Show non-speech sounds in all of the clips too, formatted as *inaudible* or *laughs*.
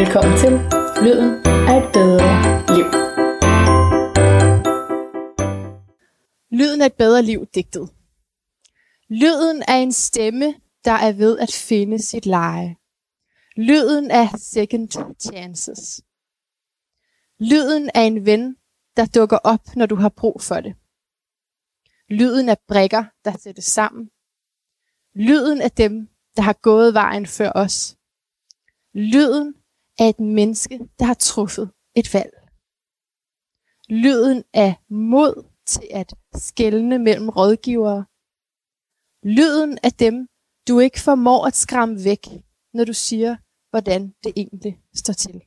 Velkommen til Lyden af et bedre liv. Lyden af et bedre liv digtet. Lyden af en stemme, der er ved at finde sit leje. Lyden af second chances. Lyden af en ven, der dukker op, når du har brug for det. Lyden af brækker, der sættes sammen. Lyden af dem, der har gået vejen før os. Lyden af et menneske, der har truffet et valg. Lyden af mod til at skælne mellem rådgivere. Lyden af dem, du ikke formår at skræmme væk, når du siger, hvordan det egentlig står til.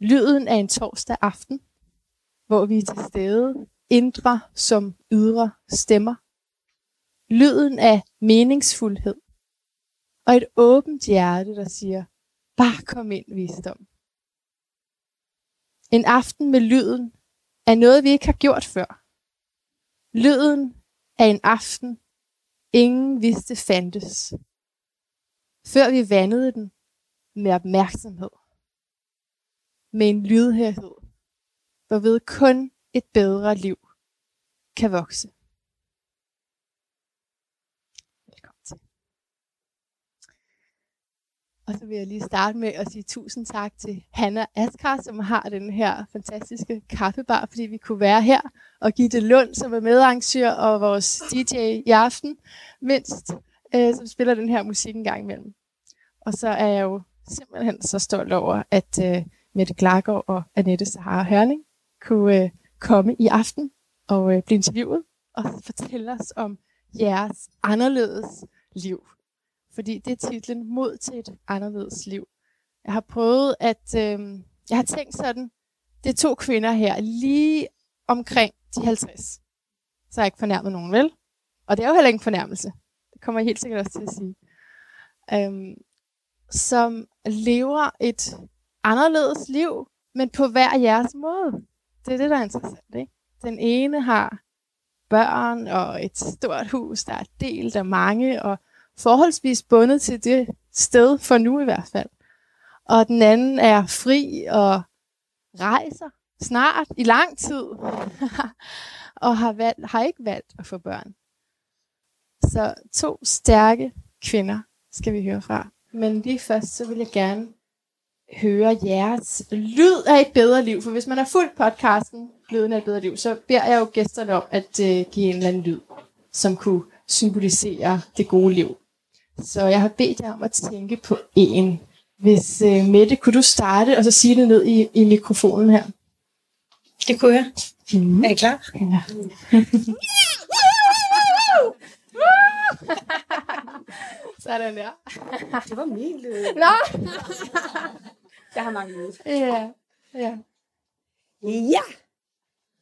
Lyden af en torsdag aften, hvor vi er til stede, indre som ydre stemmer. Lyden af meningsfuldhed. Og et åbent hjerte, der siger, bare kom ind, visdom. En aften med lyden er noget, vi ikke har gjort før. Lyden af en aften, ingen vidste fandtes. Før vi vandede den med opmærksomhed. Med en lydhørhed, hvorved kun et bedre liv kan vokse. Velkommen til. Og så vil jeg lige starte med at sige tusind tak til Hanna Askar, som har den her fantastiske kaffebar, fordi vi kunne være her, og Gitte Lund, som er medarrangør og vores DJ i aften, mindst, øh, som spiller den her musik en gang imellem. Og så er jeg jo simpelthen så stolt over, at øh, Mette Klargaard og Annette Sahara Hørning kunne øh, komme i aften og øh, blive interviewet og fortælle os om jeres anderledes liv. Fordi det er titlen Mod til et anderledes liv. Jeg har prøvet at, øh, jeg har tænkt sådan, det er to kvinder her, lige omkring de 50. Så har jeg ikke fornærmet nogen, vel? Og det er jo heller ikke en fornærmelse. Det kommer jeg helt sikkert også til at sige. Øhm, som lever et anderledes liv, men på hver jeres måde. Det er det, der er interessant. Ikke? Den ene har børn og et stort hus, der er delt af mange, og forholdsvis bundet til det sted, for nu i hvert fald. Og den anden er fri og rejser snart, i lang tid, *laughs* og har, valgt, har ikke valgt at få børn. Så to stærke kvinder skal vi høre fra. Men lige først, så vil jeg gerne høre jeres lyd af et bedre liv. For hvis man har fulgt podcasten Lyden af et bedre liv, så beder jeg jo gæsterne om at uh, give en eller anden lyd, som kunne symbolisere det gode liv. Så jeg har bedt jer om at tænke på en. Hvis uh, Mette, kunne du starte og så sige det ned i, i mikrofonen her? Det kunne jeg. Mm. Er I klar? Ja. *laughs* Sådan der. Det var min lyd. Nå! *laughs* Jeg har mange lyde. Ja. Ja. Ja!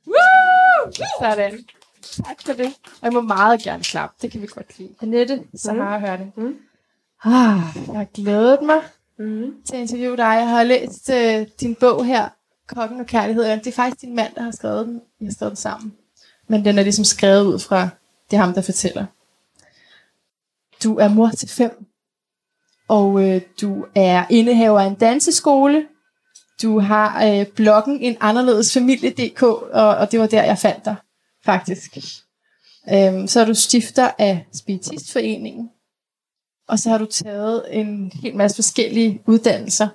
Woo! Sådan. Tak for det. Og jeg må meget gerne klappe. Det kan vi godt lide. Annette, så har jeg hørt det. Mm. Ah, jeg har glædet mig Mm. til at interviewe dig. Jeg har læst øh, din bog her, Kokken og Kærlighed. Det er faktisk din mand, der har skrevet den. Jeg har skrevet den sammen. Men den er ligesom skrevet ud fra, det er ham, der fortæller. Du er mor til fem, og øh, du er indehaver af en danseskole. Du har øh, bloggen En Anderledes Familie.dk, og, og det var der, jeg fandt dig, faktisk. Øhm, så er du stifter af Spiritistforeningen, og så har du taget en hel masse forskellige uddannelser.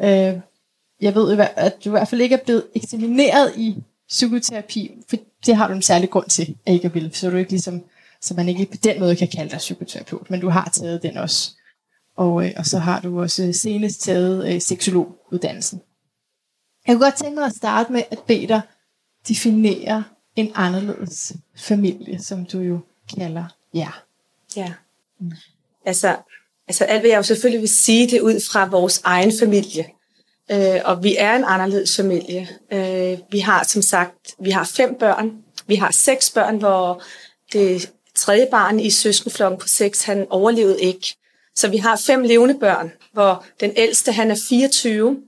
Øh, jeg ved, at du i hvert fald ikke er blevet eksamineret i psykoterapi, for det har du en særlig grund til, at ikke at ville, så du ikke ligesom, så man ikke på den måde kan kalde dig psykoterapeut, men du har taget den også. Og, øh, og så har du også senest taget øh, seksologuddannelsen. Jeg kunne godt tænke mig at starte med at bede dig definere en anderledes familie, som du jo kalder jer. Ja. Altså, altså alt hvad jeg jo selvfølgelig vil sige, det ud fra vores egen familie. Øh, og vi er en anderledes familie. Øh, vi har som sagt, vi har fem børn. Vi har seks børn, hvor det tredje barn i søskenflokken på seks, han overlevede ikke. Så vi har fem levende børn, hvor den ældste han er 24,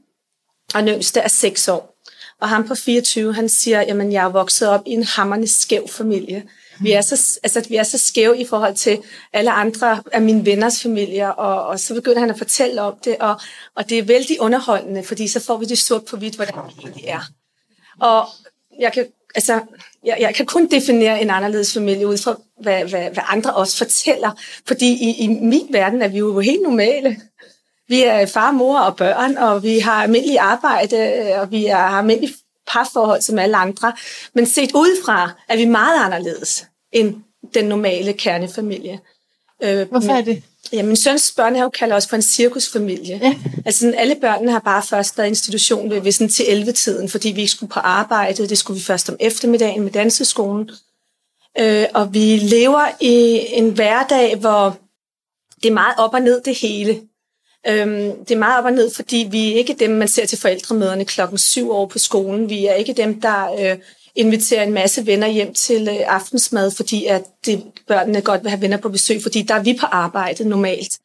og den yngste er 6 år. Og ham på 24, han siger, jamen jeg er vokset op i en hammerne skæv familie. Vi er, så, altså, vi er så skæve i forhold til alle andre af mine venners familier, og, og så begynder han at fortælle om det, og, og det er vældig underholdende, fordi så får vi det sort på hvidt, hvordan det egentlig er. Og jeg kan, altså, jeg, jeg kan kun definere en anderledes familie ud fra, hvad, hvad, hvad andre også fortæller, fordi i, i min verden er vi jo helt normale. Vi er far, mor og børn, og vi har almindelig arbejde, og vi har almindelig parforhold som alle andre. Men set udefra er vi meget anderledes end den normale kernefamilie. Øh, Hvorfor er det? Ja, min søns børnehave kalder os for en cirkusfamilie. Ja. Altså sådan, alle børnene har bare først været i institution ved, ved sådan til 11-tiden, fordi vi ikke skulle på arbejde. Det skulle vi først om eftermiddagen med danseskolen. Øh, og vi lever i en hverdag, hvor det er meget op og ned det hele. Øhm, det er meget op og ned, fordi vi er ikke dem, man ser til forældremøderne klokken syv år på skolen. Vi er ikke dem, der øh, inviterer en masse venner hjem til øh, aftensmad, fordi at det, børnene godt vil have venner på besøg, fordi der er vi på arbejde normalt.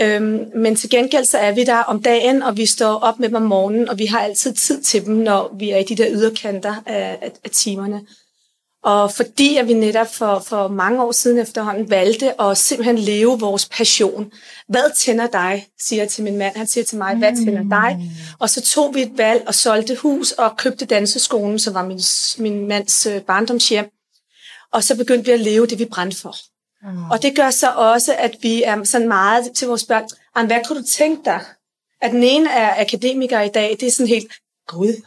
Øhm, men til gengæld så er vi der om dagen, og vi står op med dem om morgenen, og vi har altid tid til dem, når vi er i de der yderkanter af, af, af timerne. Og fordi at vi netop for, for mange år siden efterhånden valgte at simpelthen leve vores passion. Hvad tænder dig, siger jeg til min mand. Han siger til mig, hvad tænder dig? Mm. Og så tog vi et valg og solgte hus og købte danseskolen, som var min, min mands øh, barndomshjem. Og så begyndte vi at leve det, vi brændte for. Mm. Og det gør så også, at vi er sådan meget til vores børn. Hvad kunne du tænke dig? At den ene er akademiker i dag, det er sådan helt, gud,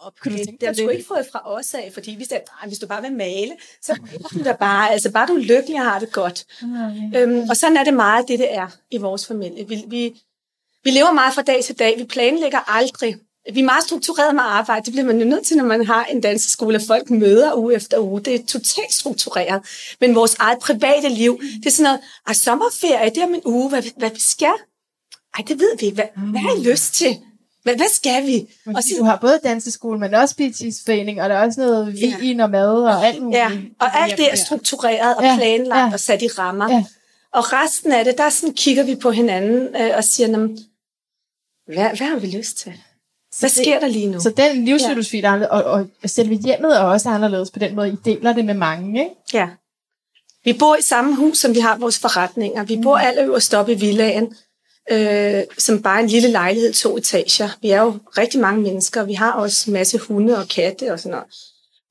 op. Kunne du tænke det har du ikke fået fra os af, fordi vi sagde, hvis du bare vil male, så er du bare, altså bare du er lykkelig og har det godt. Okay. Øhm, og sådan er det meget, det det er i vores familie. Vi, vi, vi lever meget fra dag til dag. Vi planlægger aldrig. Vi er meget struktureret med arbejde. Det bliver man jo nødt til, når man har en danseskole, at folk møder uge efter uge. Det er totalt struktureret. Men vores eget private liv, det er sådan noget, at sommerferie, det er om en uge, hvad, hvad vi skal. Ej, det ved vi. Hvad, hvad har I lyst til? Men hvad skal vi? og så, du har både danseskole, men også PT's-forening, og der er også noget vin ja. og mad og alt muligt. Ja, og alt det er struktureret og planlagt ja. og sat i rammer. Ja. Og resten af det, der sådan kigger vi på hinanden øh, og siger, hvad, hvad har vi lyst til? Hvad sker det, der lige nu? Så den livsfilosofi, ja. og, og selve hjemmet er også anderledes på den måde. I deler det med mange, ikke? Ja. Vi bor i samme hus, som vi har vores forretninger. Vi bor mm. alle øverst oppe i villaen øh, som bare en lille lejlighed, to etager. Vi er jo rigtig mange mennesker, vi har også en masse hunde og katte og sådan noget.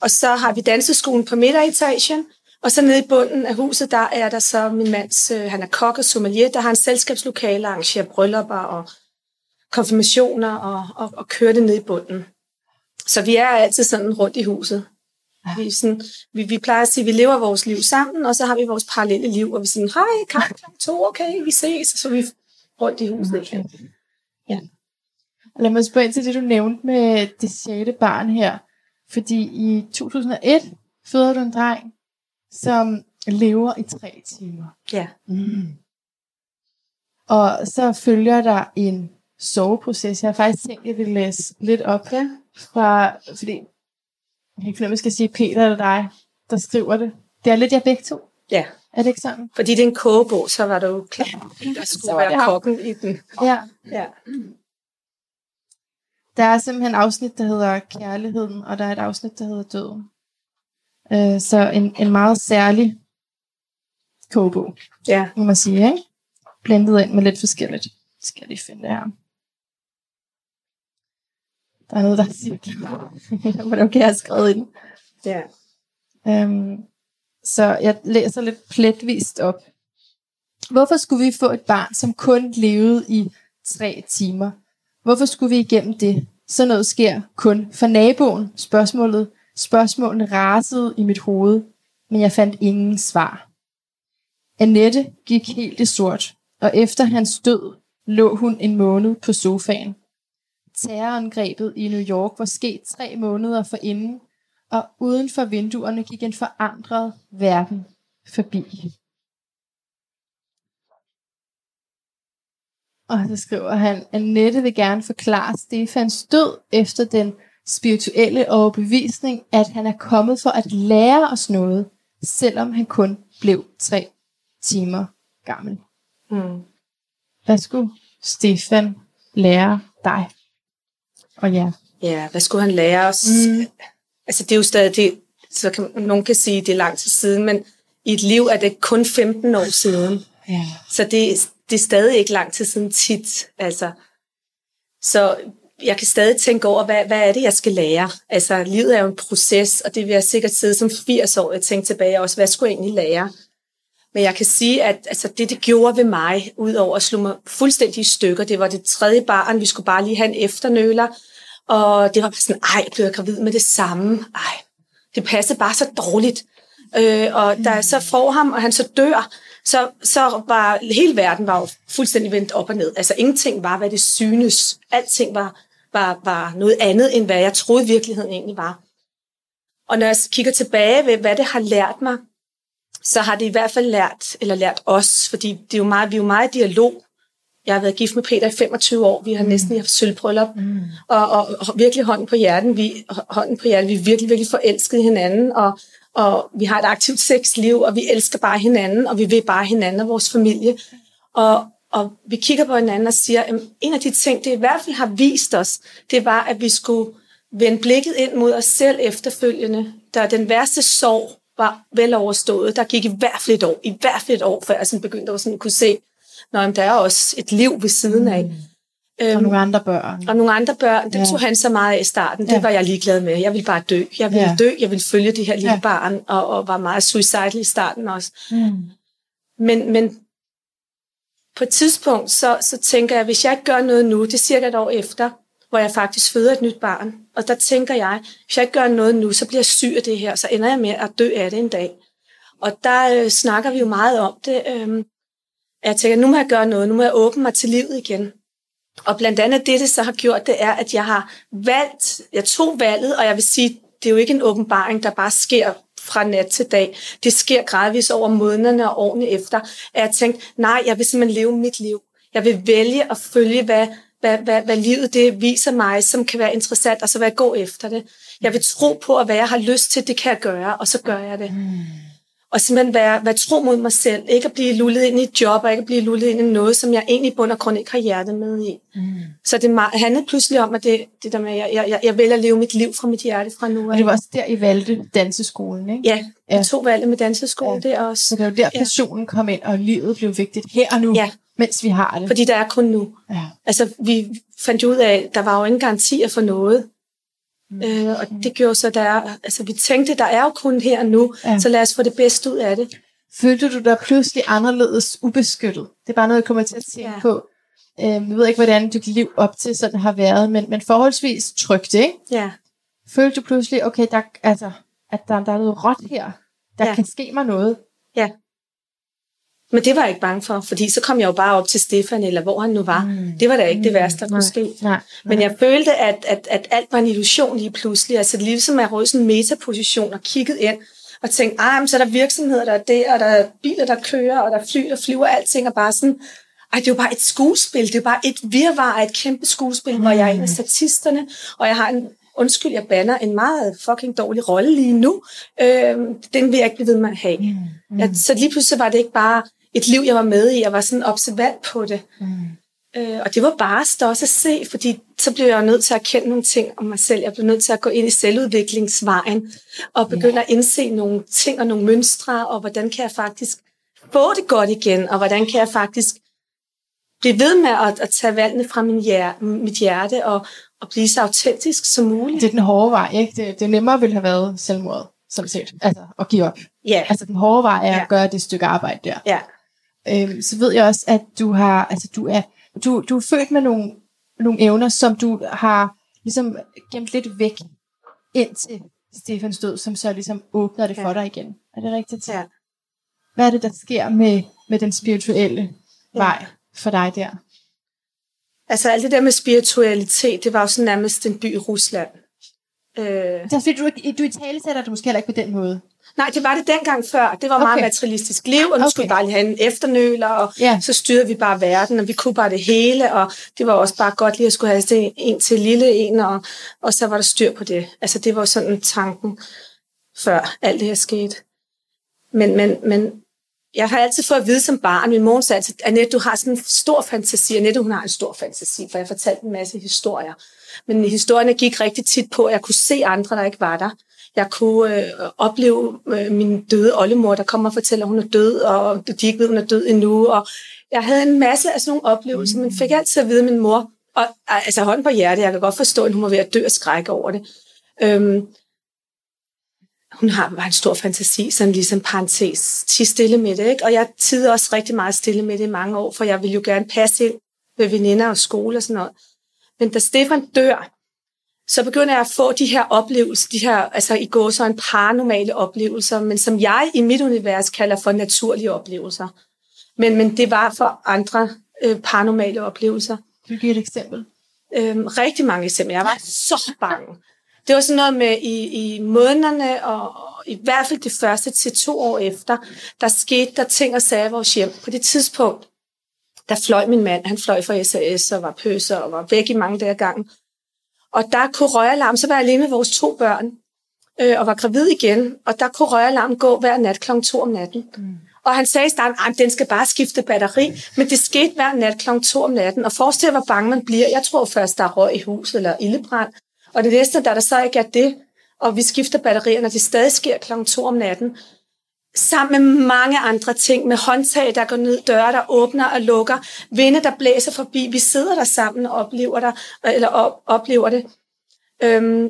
Og så har vi danseskolen på midteretagen, og så nede i bunden af huset, der er der så min mands, øh, han er kok og sommelier, der har en selskabslokale, arrangerer bryllupper og konfirmationer og, og, og kører det ned i bunden. Så vi er altid sådan rundt i huset. Ja. Vi, sådan, vi, vi plejer at sige, at vi lever vores liv sammen, og så har vi vores parallelle liv, og vi er sådan, hej, kaffe to, okay, vi ses. Så vi rundt i huset. Okay. Ja. Lad mig spørge ind til det, du nævnte med det sjette barn her. Fordi i 2001 føder du en dreng, som lever i tre timer. Ja. Mm. Og så følger der en soveproces. Jeg har faktisk tænkt, at jeg vil læse lidt op ja. fra, fordi jeg kan ikke finde, jeg skal sige Peter eller dig, der skriver det. Det er lidt jer begge to. Ja. Er det ikke sådan? Fordi det er en kogebog, så var det jo klart, der skulle være kokken i den. Ja. ja. Der er simpelthen et afsnit, der hedder Kærligheden, og der er et afsnit, der hedder Døden. Øh, så en, en meget særlig kogebog, ja. må man sige, ikke? Blendet ind med lidt forskelligt. Skal jeg lige finde det her. Der er noget, der siger, *laughs* hvordan kan jeg have skrevet ind? Ja. Øhm, så jeg læser lidt pletvist op. Hvorfor skulle vi få et barn, som kun levede i tre timer? Hvorfor skulle vi igennem det? Så noget sker kun for naboen. Spørgsmålet, spørgsmålene rasede i mit hoved, men jeg fandt ingen svar. Annette gik helt i sort, og efter hans død lå hun en måned på sofaen. Terrorangrebet i New York var sket tre måneder forinden, og uden for vinduerne gik en forandret verden forbi. Og så skriver han, at Annette vil gerne forklare Stefans død efter den spirituelle overbevisning, at han er kommet for at lære os noget, selvom han kun blev tre timer gammel. Mm. Hvad skulle Stefan lære dig og jer? ja, hvad skulle han lære os? Mm. Altså det er jo stadig, det, så kan, nogen kan sige, det er lang tid siden, men i et liv er det kun 15 år siden. Ja. Så det, det er stadig ikke lang tid siden tit. Altså, så jeg kan stadig tænke over, hvad, hvad er det, jeg skal lære? Altså, livet er jo en proces, og det vil jeg sikkert sidde som 80 år og tænke tilbage også, hvad skulle jeg egentlig lære? Men jeg kan sige, at altså, det, det gjorde ved mig, udover at slå mig fuldstændig i stykker, det var det tredje barn, vi skulle bare lige have en efternøler, og det var bare sådan, ej, blev jeg gravid med det samme? Ej, det passede bare så dårligt. Øh, og da jeg så får ham, og han så dør, så, så var hele verden var jo fuldstændig vendt op og ned. Altså ingenting var, hvad det synes. Alting var, var, var noget andet, end hvad jeg troede virkeligheden egentlig var. Og når jeg kigger tilbage ved, hvad det har lært mig, så har det i hvert fald lært, eller lært os, fordi det er jo meget, vi er jo meget i dialog. Jeg har været gift med Peter i 25 år. Vi har mm. næsten haft sølvbryllup. Mm. Og, og, og, virkelig hånden på hjerten. Vi, hånden på hjerten. Vi er virkelig, virkelig forelskede hinanden. Og, og vi har et aktivt sexliv, og vi elsker bare hinanden, og vi vil bare hinanden og vores familie. Og, og vi kigger på hinanden og siger, at en af de ting, det i hvert fald har vist os, det var, at vi skulle vende blikket ind mod os selv efterfølgende. Da den værste sorg var vel overstået. Der gik i hvert fald et år, i hvert fald et år, før jeg sådan begyndte at sådan kunne se, at der er også et liv ved siden af. Mm. Øhm, og nogle andre børn. Og nogle andre børn, det ja. tog han så meget af i starten. Det ja. var jeg ligeglad med. Jeg ville bare dø. Jeg ville ja. dø. Jeg ville følge det her lille ja. barn, og, og var meget suicidal i starten også. Mm. Men, men på et tidspunkt, så, så tænker jeg, hvis jeg ikke gør noget nu, det er cirka et år efter, hvor jeg faktisk føder et nyt barn, og der tænker jeg, hvis jeg ikke gør noget nu, så bliver jeg syg af det her, så ender jeg med at dø af det en dag. Og der øh, snakker vi jo meget om det. Øh, jeg tænker, nu må jeg gøre noget, nu må jeg åbne mig til livet igen. Og blandt andet det, det så har gjort, det er, at jeg har valgt, jeg tog valget, og jeg vil sige, det er jo ikke en åbenbaring, der bare sker fra nat til dag. Det sker gradvist over månederne og årene efter, at jeg tænkte, nej, jeg vil simpelthen leve mit liv. Jeg vil vælge at følge, hvad, hvad, hvad, hvad livet det viser mig, som kan være interessant, og så vil jeg gå efter det. Jeg vil tro på, at hvad jeg har lyst til, det kan jeg gøre, og så gør jeg det. Mm og simpelthen være, være tro mod mig selv. Ikke at blive lullet ind i et job, og ikke at blive lullet ind i noget, som jeg egentlig bund og grund ikke har hjertet med i. Mm. Så det handlede pludselig om, at det, det der med, at jeg, jeg, jeg vælger at leve mit liv fra mit hjerte fra nu. Og det var også der, I valgte danseskolen, ikke? Ja, jeg tog valget med danseskolen ja. der også. Så det var der, passionen ja. kom ind, og livet blev vigtigt her og nu, ja. mens vi har det. Fordi der er kun nu. Ja. Altså, vi fandt ud af, at der var jo ingen garantier for noget. Mm. Øh, og det gjorde så, der altså vi tænkte, der er jo kun her nu, ja. så lad os få det bedste ud af det. Følte du dig pludselig anderledes ubeskyttet? Det er bare noget, jeg kommer til at tænke ja. på. Øh, jeg ved ikke, hvordan dit liv op til sådan har været, men, men forholdsvis trygt, ikke? Ja. Følte du pludselig, okay, der, altså, at der, der er noget råt her. Der ja. kan ske mig noget. Ja. Men det var jeg ikke bange for, fordi så kom jeg jo bare op til Stefan, eller hvor han nu var. Mm. Det var da ikke mm. det værste, der kunne ske. Nej, nej. Men jeg følte, at, at, at alt var en illusion lige pludselig. Altså lige som jeg rød sådan en metaposition og kiggede ind og tænkte, ah, så er der virksomheder, der er der, og der er biler, der kører, og der er fly, der flyver, alting er bare sådan, ej, det er jo bare et skuespil, det er bare et virvar af et kæmpe skuespil, mm. hvor jeg er en af statisterne, og jeg har en, undskyld, jeg banner, en meget fucking dårlig rolle lige nu. Øh, den vil jeg ikke blive ved med at have. Mm. Mm. Ja, så lige pludselig var det ikke bare et liv, jeg var med i. Jeg var sådan observant på det. Mm. Øh, og det var bare også at se, fordi så blev jeg nødt til at kende nogle ting om mig selv. Jeg blev nødt til at gå ind i selvudviklingsvejen og begynde yeah. at indse nogle ting og nogle mønstre, og hvordan kan jeg faktisk få det godt igen, og hvordan kan jeg faktisk blive ved med at, at tage valgene fra min hjerte, mit hjerte og, og blive så autentisk som muligt. Det er den hårde vej, ikke? Det, det nemmere ville have været selvmord, som set. Altså at give op. Ja. Altså den hårde vej er yeah. at gøre det stykke arbejde der. Ja øh, så ved jeg også, at du har, altså du er, du, du er født med nogle, nogle evner, som du har ligesom gemt lidt væk indtil Stefans død, som så ligesom åbner det ja. for dig igen. Er det rigtigt? Ja. Hvad er det, der sker med, med den spirituelle ja. vej for dig der? Altså alt det der med spiritualitet, det var jo sådan nærmest en by i Rusland. Øh... Det er fordi, du, du i tale sætter det måske heller ikke på den måde. Nej, det var det dengang før. Det var okay. meget materialistisk liv, og nu okay. skulle vi bare lige have en efternøler, og yeah. så styrede vi bare verden, og vi kunne bare det hele, og det var også bare godt lige at skulle have det en til lille en, og, og så var der styr på det. Altså det var sådan tanken, før alt det her skete. Men, men, men jeg har altid fået at vide som barn, min mor sagde altid, Annette, du har sådan en stor fantasi. Annette, hun har en stor fantasi, for jeg fortalte en masse historier. Men historierne gik rigtig tit på, at jeg kunne se andre, der ikke var der. Jeg kunne øh, opleve øh, min døde oldemor, der kommer og fortæller, at hun er død, og de ikke ved, hun er død endnu. Og jeg havde en masse af sådan nogle oplevelser, men fik altid at vide, min mor, og altså hånden på hjertet, jeg kan godt forstå, at hun var ved at dø og skrække over det. Øhm, hun har bare en stor fantasi, sådan ligesom parentes, til stille med det, ikke? Og jeg tider også rigtig meget stille med det i mange år, for jeg vil jo gerne passe ind ved veninder og skole og sådan noget. Men da Stefan dør, så begynder jeg at få de her oplevelser, de her, altså i går så en paranormale oplevelser, men som jeg i mit univers kalder for naturlige oplevelser. Men, men det var for andre øh, paranormale oplevelser. Kan du give et eksempel? Øhm, rigtig mange eksempler. Jeg var så bange. Det var sådan noget med i, i månederne, og, og i hvert fald de første til to år efter, der skete der ting og sager vores hjem. På det tidspunkt, der fløj min mand, han fløj fra SAS og var pøser og var væk i mange dage gangen. Og der kunne røgalarm, så var jeg alene med vores to børn, øh, og var gravid igen, og der kunne røgalarm gå hver nat kl. 2 om natten. Mm. Og han sagde i starten, at den skal bare skifte batteri, men det skete hver nat kl. 2 om natten. Og forestil hvor bange man bliver. Jeg tror først, der er røg i huset eller ildebrand. Og det næste, da der så ikke er det, og vi skifter batterierne, det stadig sker kl. 2 om natten, sammen med mange andre ting, med håndtag, der går ned, døre, der åbner og lukker, vinde, der blæser forbi. Vi sidder der sammen og oplever, der, eller op, oplever det. Øhm,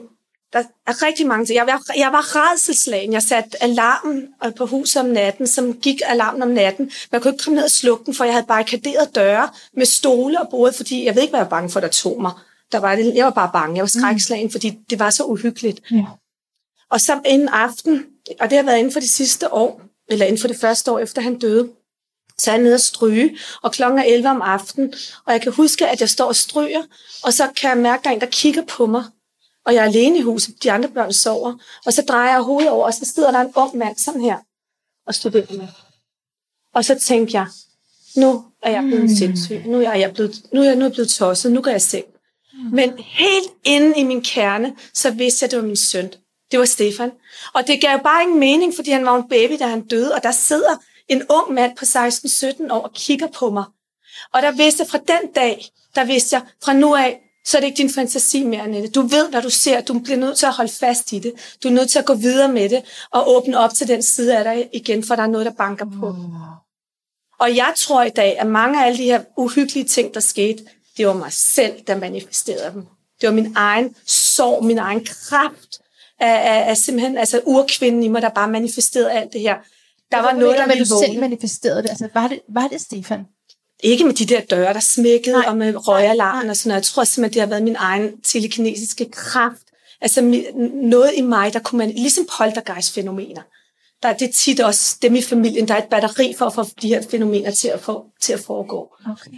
der er rigtig mange ting. Jeg var, jeg var redselslagen. Jeg satte alarmen på huset om natten, som gik alarmen om natten. Man kunne ikke komme ned og slukke den, for jeg havde barrikaderet døre med stole og bordet, fordi jeg ved ikke, hvad jeg var bange for, der tog mig. Der var det, jeg var bare bange. Jeg var skrækslagen, mm. fordi det var så uhyggeligt. Ja. Og så en aften, og det har været inden for de sidste år, eller inden for det første år efter han døde, så er jeg nede og stryge, og klokken er 11 om aftenen, og jeg kan huske, at jeg står og stryger, og så kan jeg mærke, at der er en, der kigger på mig, og jeg er alene i huset, de andre børn sover, og så drejer jeg hovedet over, og så sidder der en ung mand sådan her, og studerer med. Og så tænkte jeg, nu er jeg blevet mm. sindssyg, nu er jeg blevet, nu er jeg, nu er jeg blevet tosset, nu går jeg seng. Mm. Men helt inde i min kerne, så vidste jeg, at det var min søn. Det var Stefan. Og det gav bare ingen mening, fordi han var en baby, da han døde, og der sidder en ung mand på 16-17 år og kigger på mig. Og der vidste jeg fra den dag, der vidste jeg, fra nu af, så er det ikke din fantasi mere, Annette. Du ved, hvad du ser. Du bliver nødt til at holde fast i det. Du er nødt til at gå videre med det og åbne op til den side af dig igen, for der er noget, der banker på. Mm. Og jeg tror i dag, at mange af alle de her uhyggelige ting, der skete, det var mig selv, der manifesterede dem. Det var min egen sorg, min egen kraft, af, af, af simpelthen altså urkvinden i mig, der bare manifesterede alt det her. Der var noget, der ville du selv manifesterede det. Altså, var det, var det Stefan? Ikke med de der døre, der smækkede, nej, og med røgalarmen og sådan noget. Jeg tror simpelthen, det har været min egen telekinesiske kraft. Altså noget i mig, der kunne man, ligesom poltergeist-fænomener. Der er det tit også dem i familien, der er et batteri for at få de her fænomener til at, få, til at foregå. Okay.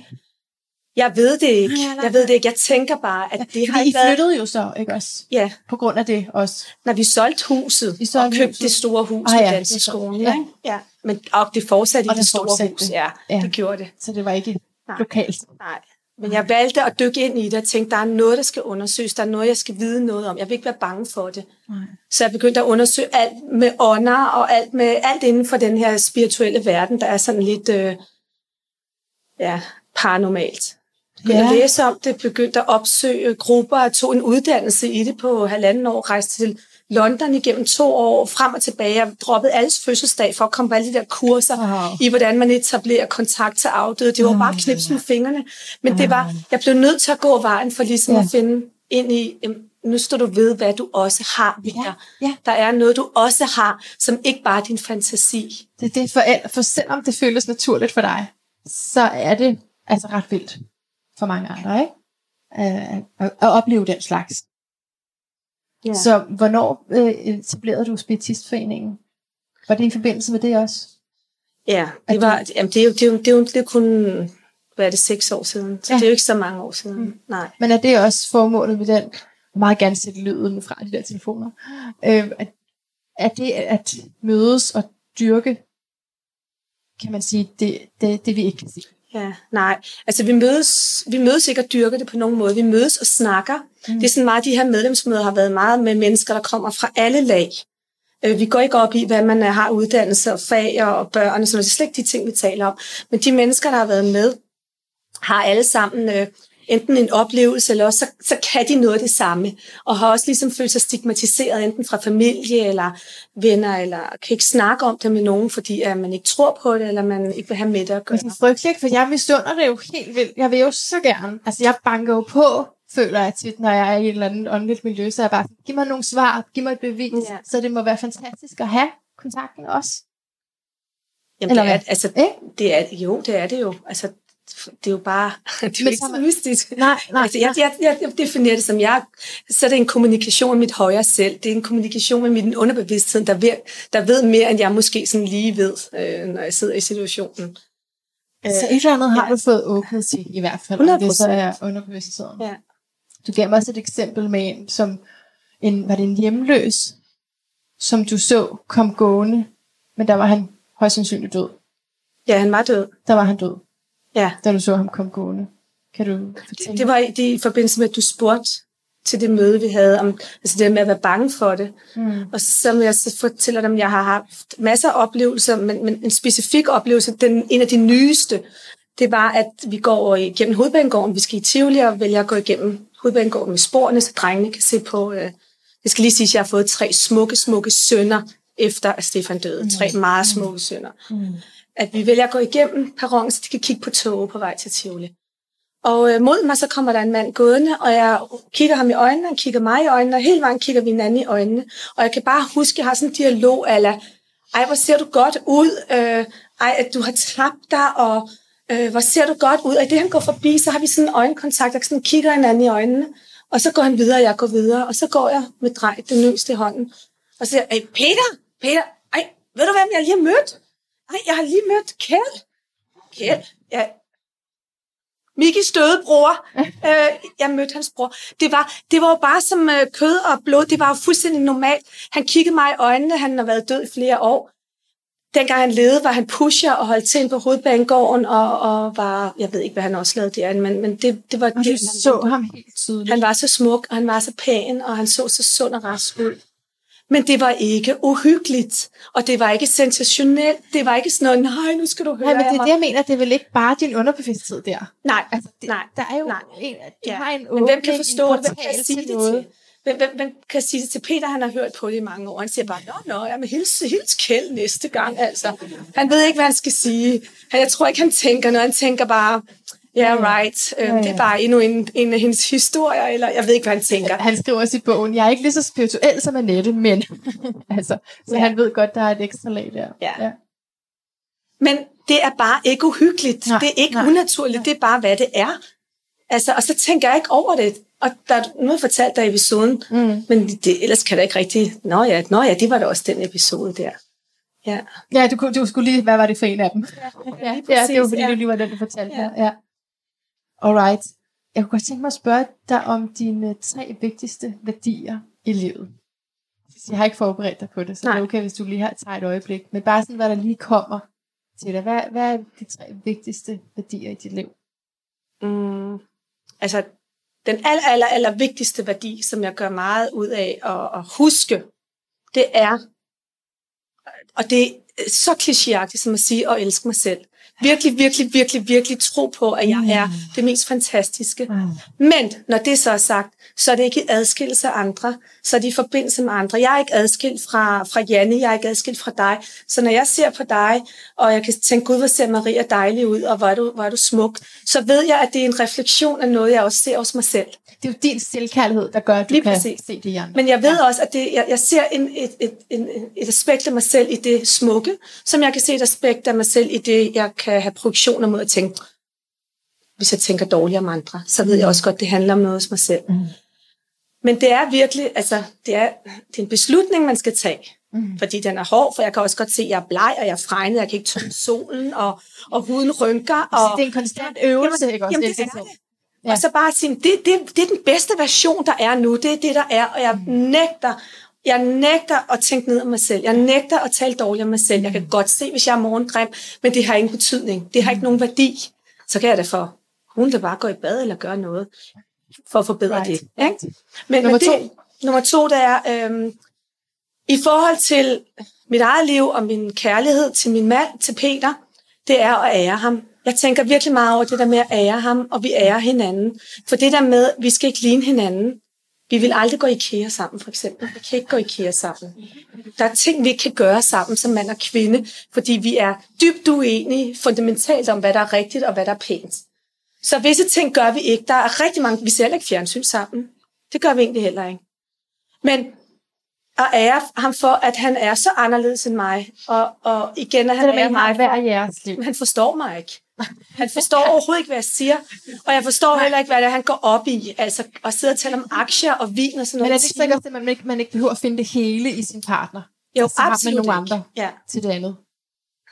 Jeg ved det ikke. Jeg ved det ikke. Jeg tænker bare, at det ja, har I været... flyttede jo så, ikke også? Ja. På grund af det også. Når vi solgte huset I solgte og købte huset. det store hus ah, ja, danseskolen. Ja. ja. Men og det fortsatte og i det, store fortsatte. hus. Ja, ja, det gjorde det. Så det var ikke Nej. lokalt. Nej. Men jeg valgte at dykke ind i det og tænkte, der er noget, der skal undersøges. Der er noget, jeg skal vide noget om. Jeg vil ikke være bange for det. Nej. Så jeg begyndte at undersøge alt med ånder og alt, med, alt inden for den her spirituelle verden, der er sådan lidt øh, ja, paranormalt begyndte ja. at læse om det, begyndte at opsøge grupper, og tog en uddannelse i det på halvanden år, rejste til London igennem to år, frem og tilbage. Jeg droppede alles fødselsdag for at komme på alle de der kurser wow. i, hvordan man etablerer kontakt til afdøde. Det var bare knips med fingrene. Men det var, jeg blev nødt til at gå vejen for ligesom ja. at finde ind i, nu står du ved, hvad du også har, Ja. Ja. Der er noget, du også har, som ikke bare er din fantasi. Det er det for, for selvom det føles naturligt for dig, så er det altså ret vildt for mange andre, ikke? At, at, at opleve den slags. Ja. Så hvornår øh, etablerede du Spiritistforeningen? Var det i forbindelse med det også? Ja, det, var, jamen, det, er jo, det, er jo, det, er jo, det er kun hvad er det, seks år siden. Så ja. det er jo ikke så mange år siden. Mm. Nej. Men er det også formålet med den? Meget gerne sætte lyden fra de der telefoner. Øh, at, er det at mødes og dyrke, kan man sige, det, det, det vi ikke kan se? Ja, nej. Altså, vi mødes, vi mødes ikke og dyrker det på nogen måde. Vi mødes og snakker. Mm. Det er sådan meget, de her medlemsmøder har været meget med mennesker, der kommer fra alle lag. Øh, vi går ikke op i, hvad man øh, har uddannelse og fag og børn og sådan noget. Det er slet ikke de ting, vi taler om. Men de mennesker, der har været med, har alle sammen øh, enten en oplevelse, eller også så, så kan de noget af det samme, og har også ligesom følt sig stigmatiseret, enten fra familie eller venner, eller kan ikke snakke om det med nogen, fordi at man ikke tror på det, eller man ikke vil have med det at gøre. Det er frygteligt, for jeg misunder det jo helt vildt. Jeg vil jo så gerne. Altså, jeg banker jo på, føler jeg tit, når jeg er i et eller andet åndeligt miljø, så er jeg bare, giv mig nogle svar, giv mig et bevis, Ja. så det må være fantastisk at have kontakten også. Jamen, Eller det er, altså, Ikke? det er, jo, det er det jo. Altså, det er jo bare, *laughs* det er jo ikke så mystisk. Nej, nej. Altså, jeg, jeg, jeg, definerer det som, jeg, så er det en kommunikation med mit højere selv. Det er en kommunikation med min underbevidsthed, der ved, der ved mere, end jeg måske sådan lige ved, øh, når jeg sidder i situationen. Så et eller andet har ja. du fået åbnet til, i hvert fald. om Det så 100%. er underbevidstheden. Ja. Du gav mig også et eksempel med en, som en, var det en hjemløs, som du så kom gående, men der var han højst sandsynligt død. ja, han var død. Der var han død, Ja. da du så ham komme gående. Kan du fortælle? Det var i, det, i forbindelse med, at du spurgte til det møde, vi havde, om altså det med at være bange for det. Mm. Og så vil jeg så fortælle dem, at jeg har haft masser af oplevelser, men, men en specifik oplevelse, den, en af de nyeste, det var, at vi går igennem hovedbanegården. Vi skal i Tivoli og vælger at gå igennem hovedbanegården med sporene, så drengene kan se på... Øh, det skal lige sige, at jeg har fået tre smukke, smukke sønner, efter at Stefan døde. Tre meget smukke sønner. Mm. At vi vælger at gå igennem perronen, så de kan kigge på toget på vej til Tivoli. Og øh, mod mig, så kommer der en mand gående, og jeg kigger ham i øjnene, han kigger mig i øjnene, og hele vejen kigger vi hinanden i øjnene. Og jeg kan bare huske, at jeg har sådan en dialog, ala, ej, hvor ser du godt ud, øh, ej, at du har tabt dig, og øh, hvor ser du godt ud. Og i det, han går forbi, så har vi sådan en øjenkontakt, og sådan kigger hinanden i øjnene. Og så går han videre, og jeg går videre, og så går jeg med drej, den yngste i hånden, og siger ej, Peter, Peter, ej, ved du hvem jeg lige har mødt? Ej, jeg har lige mødt Kjeld. Kjeld? Ja, Mikkis døde bror. øh, jeg mødte hans bror. Det var, det var jo bare som øh, kød og blod. Det var jo fuldstændig normalt. Han kiggede mig i øjnene. Han har været død i flere år. Dengang han levede, var han pusher og holdt til på hovedbanegården og, og var, jeg ved ikke, hvad han også lavede der, men, men det, det var Og det. han- så ham helt tydeligt. han var så smuk, og han var så pæn, og han så så sund og rask ud. Men det var ikke uhyggeligt, og det var ikke sensationelt. Det var ikke sådan noget, nej, nu skal du høre Nej, men det er mig." det, jeg mener. Det er vel ikke bare din underbevidsthed der. Nej, Altså, det, nej. der er jo nej. en, du Ja. har en Men hvem kan forstå det? Hvem kan sige til det til? Hvem, hvem, hvem kan sige det til Peter? Han har hørt på det i mange år. Han siger bare, nå, nå, jeg vil hilse, hilse Kjeld næste gang. Altså. Han ved ikke, hvad han skal sige. Han, jeg tror ikke, han tænker noget. Han tænker bare, ja, yeah, right. Øhm, Ja, ja. Det er bare endnu en, en af hendes historier, eller jeg ved ikke, hvad han tænker. Han skriver også i bogen, jeg er ikke lige så spirituel som Annette, men *laughs* altså, så Ja. han ved godt, der er et ekstra lag der. Ja. Men det er bare ikke uhyggeligt. Nej, det er ikke nej. unaturligt. Det er bare, hvad det er. Altså, og så tænker jeg ikke over det. Og der er noget fortalt dig i episoden, Mm. men det, ellers kan der ikke rigtig... Nå ja, nå ja, det var da også den episode der. Ja, Ja, du, du skulle lige, hvad var det for en af dem? Ja, ja, ja det var fordi, ja. du lige var den, du fortalte Ja. Ja. Alright. Jeg kunne godt tænke mig at spørge dig om dine tre vigtigste værdier i livet. Jeg har ikke forberedt dig på det, så Nej. det er okay, hvis du lige har taget et øjeblik. Men bare sådan, hvad der lige kommer til dig. Hvad, hvad er de tre vigtigste værdier i dit liv? Mm, altså, den aller, aller, aller vigtigste værdi, som jeg gør meget ud af at, at huske, det er, og det er så klichéagtigt som at sige, at elske mig selv. Virkelig, virkelig, virkelig, virkelig tro på, at jeg er det mest fantastiske. Men når det så er sagt, så er det ikke i adskillelse af andre, så er det i forbindelse med andre. Jeg er ikke adskilt fra, fra Janne, jeg er ikke adskilt fra dig. Så når jeg ser på dig, og jeg kan tænke, gud, hvor ser Maria dejlig ud, og hvor er, du, hvor er du smuk, så ved jeg, at det er en refleksion af noget, jeg også ser hos mig selv. Det er jo din selvkærlighed, der gør, at du Lige kan præcis. se det i andre. Men jeg ved også, at det, jeg, jeg ser en, et, et, en, et aspekt af mig selv i det smukke, som jeg kan se et aspekt af mig selv i det, jeg kan have projektioner mod at tænke, hvis jeg tænker dårligt om andre, så ved jeg også godt, det handler om noget hos mig selv. Mm. Men det er virkelig, altså, det er, det er en beslutning, man skal tage. Mm. Fordi den er hård, for jeg kan også godt se, at jeg er bleg, og jeg er fregnet, jeg kan ikke tåle solen, og, og huden rynker. Så Og, det er en konstant øvelse, Jamen, ikke også? jamen, Det det er så- det. Ja. Og så bare sige, det, det, det er den bedste version, der er nu. Det er det, der er. Og jeg nægter, jeg nægter at tænke ned om mig selv. Jeg nægter at tale dårligt om mig selv. Jeg kan godt se, hvis jeg er morgengrim, men det har ingen betydning. Det har ikke nogen værdi. Så kan jeg da for hun da bare gå i bad eller gøre noget for at forbedre Right. det. Ikke? Men, Nummer det, nummer to, det er, øhm, I forhold til mit eget liv og min kærlighed til min mand, til Peter, det er at ære ham. Jeg tænker virkelig meget over det der med at ære ham, og vi ærer hinanden. For det der med, vi skal ikke ligne hinanden. Vi vil aldrig gå i IKEA sammen, for eksempel. Vi kan ikke gå i IKEA sammen. Der er ting, vi ikke kan gøre sammen som mand og kvinde, fordi vi er dybt uenige fundamentalt om, hvad der er rigtigt og hvad der er pænt. Så visse ting gør vi ikke. Der er rigtig mange, vi ser ikke fjernsyn sammen. Det gør vi egentlig heller ikke. Men at ære ham for, at han er så anderledes end mig. Og, og igen, at han det er mig. Hver jeres liv. Han forstår mig ikke. Han forstår overhovedet ikke, hvad jeg siger. Og jeg forstår heller ikke, hvad det er, han går op i. Altså at sidde og tale om aktier og vin og sådan noget. Men er det ikke sikkert, at man ikke, man ikke behøver at finde det hele i sin partner? Jo, så har absolut man nogle ikke. andre Ja. til det andet.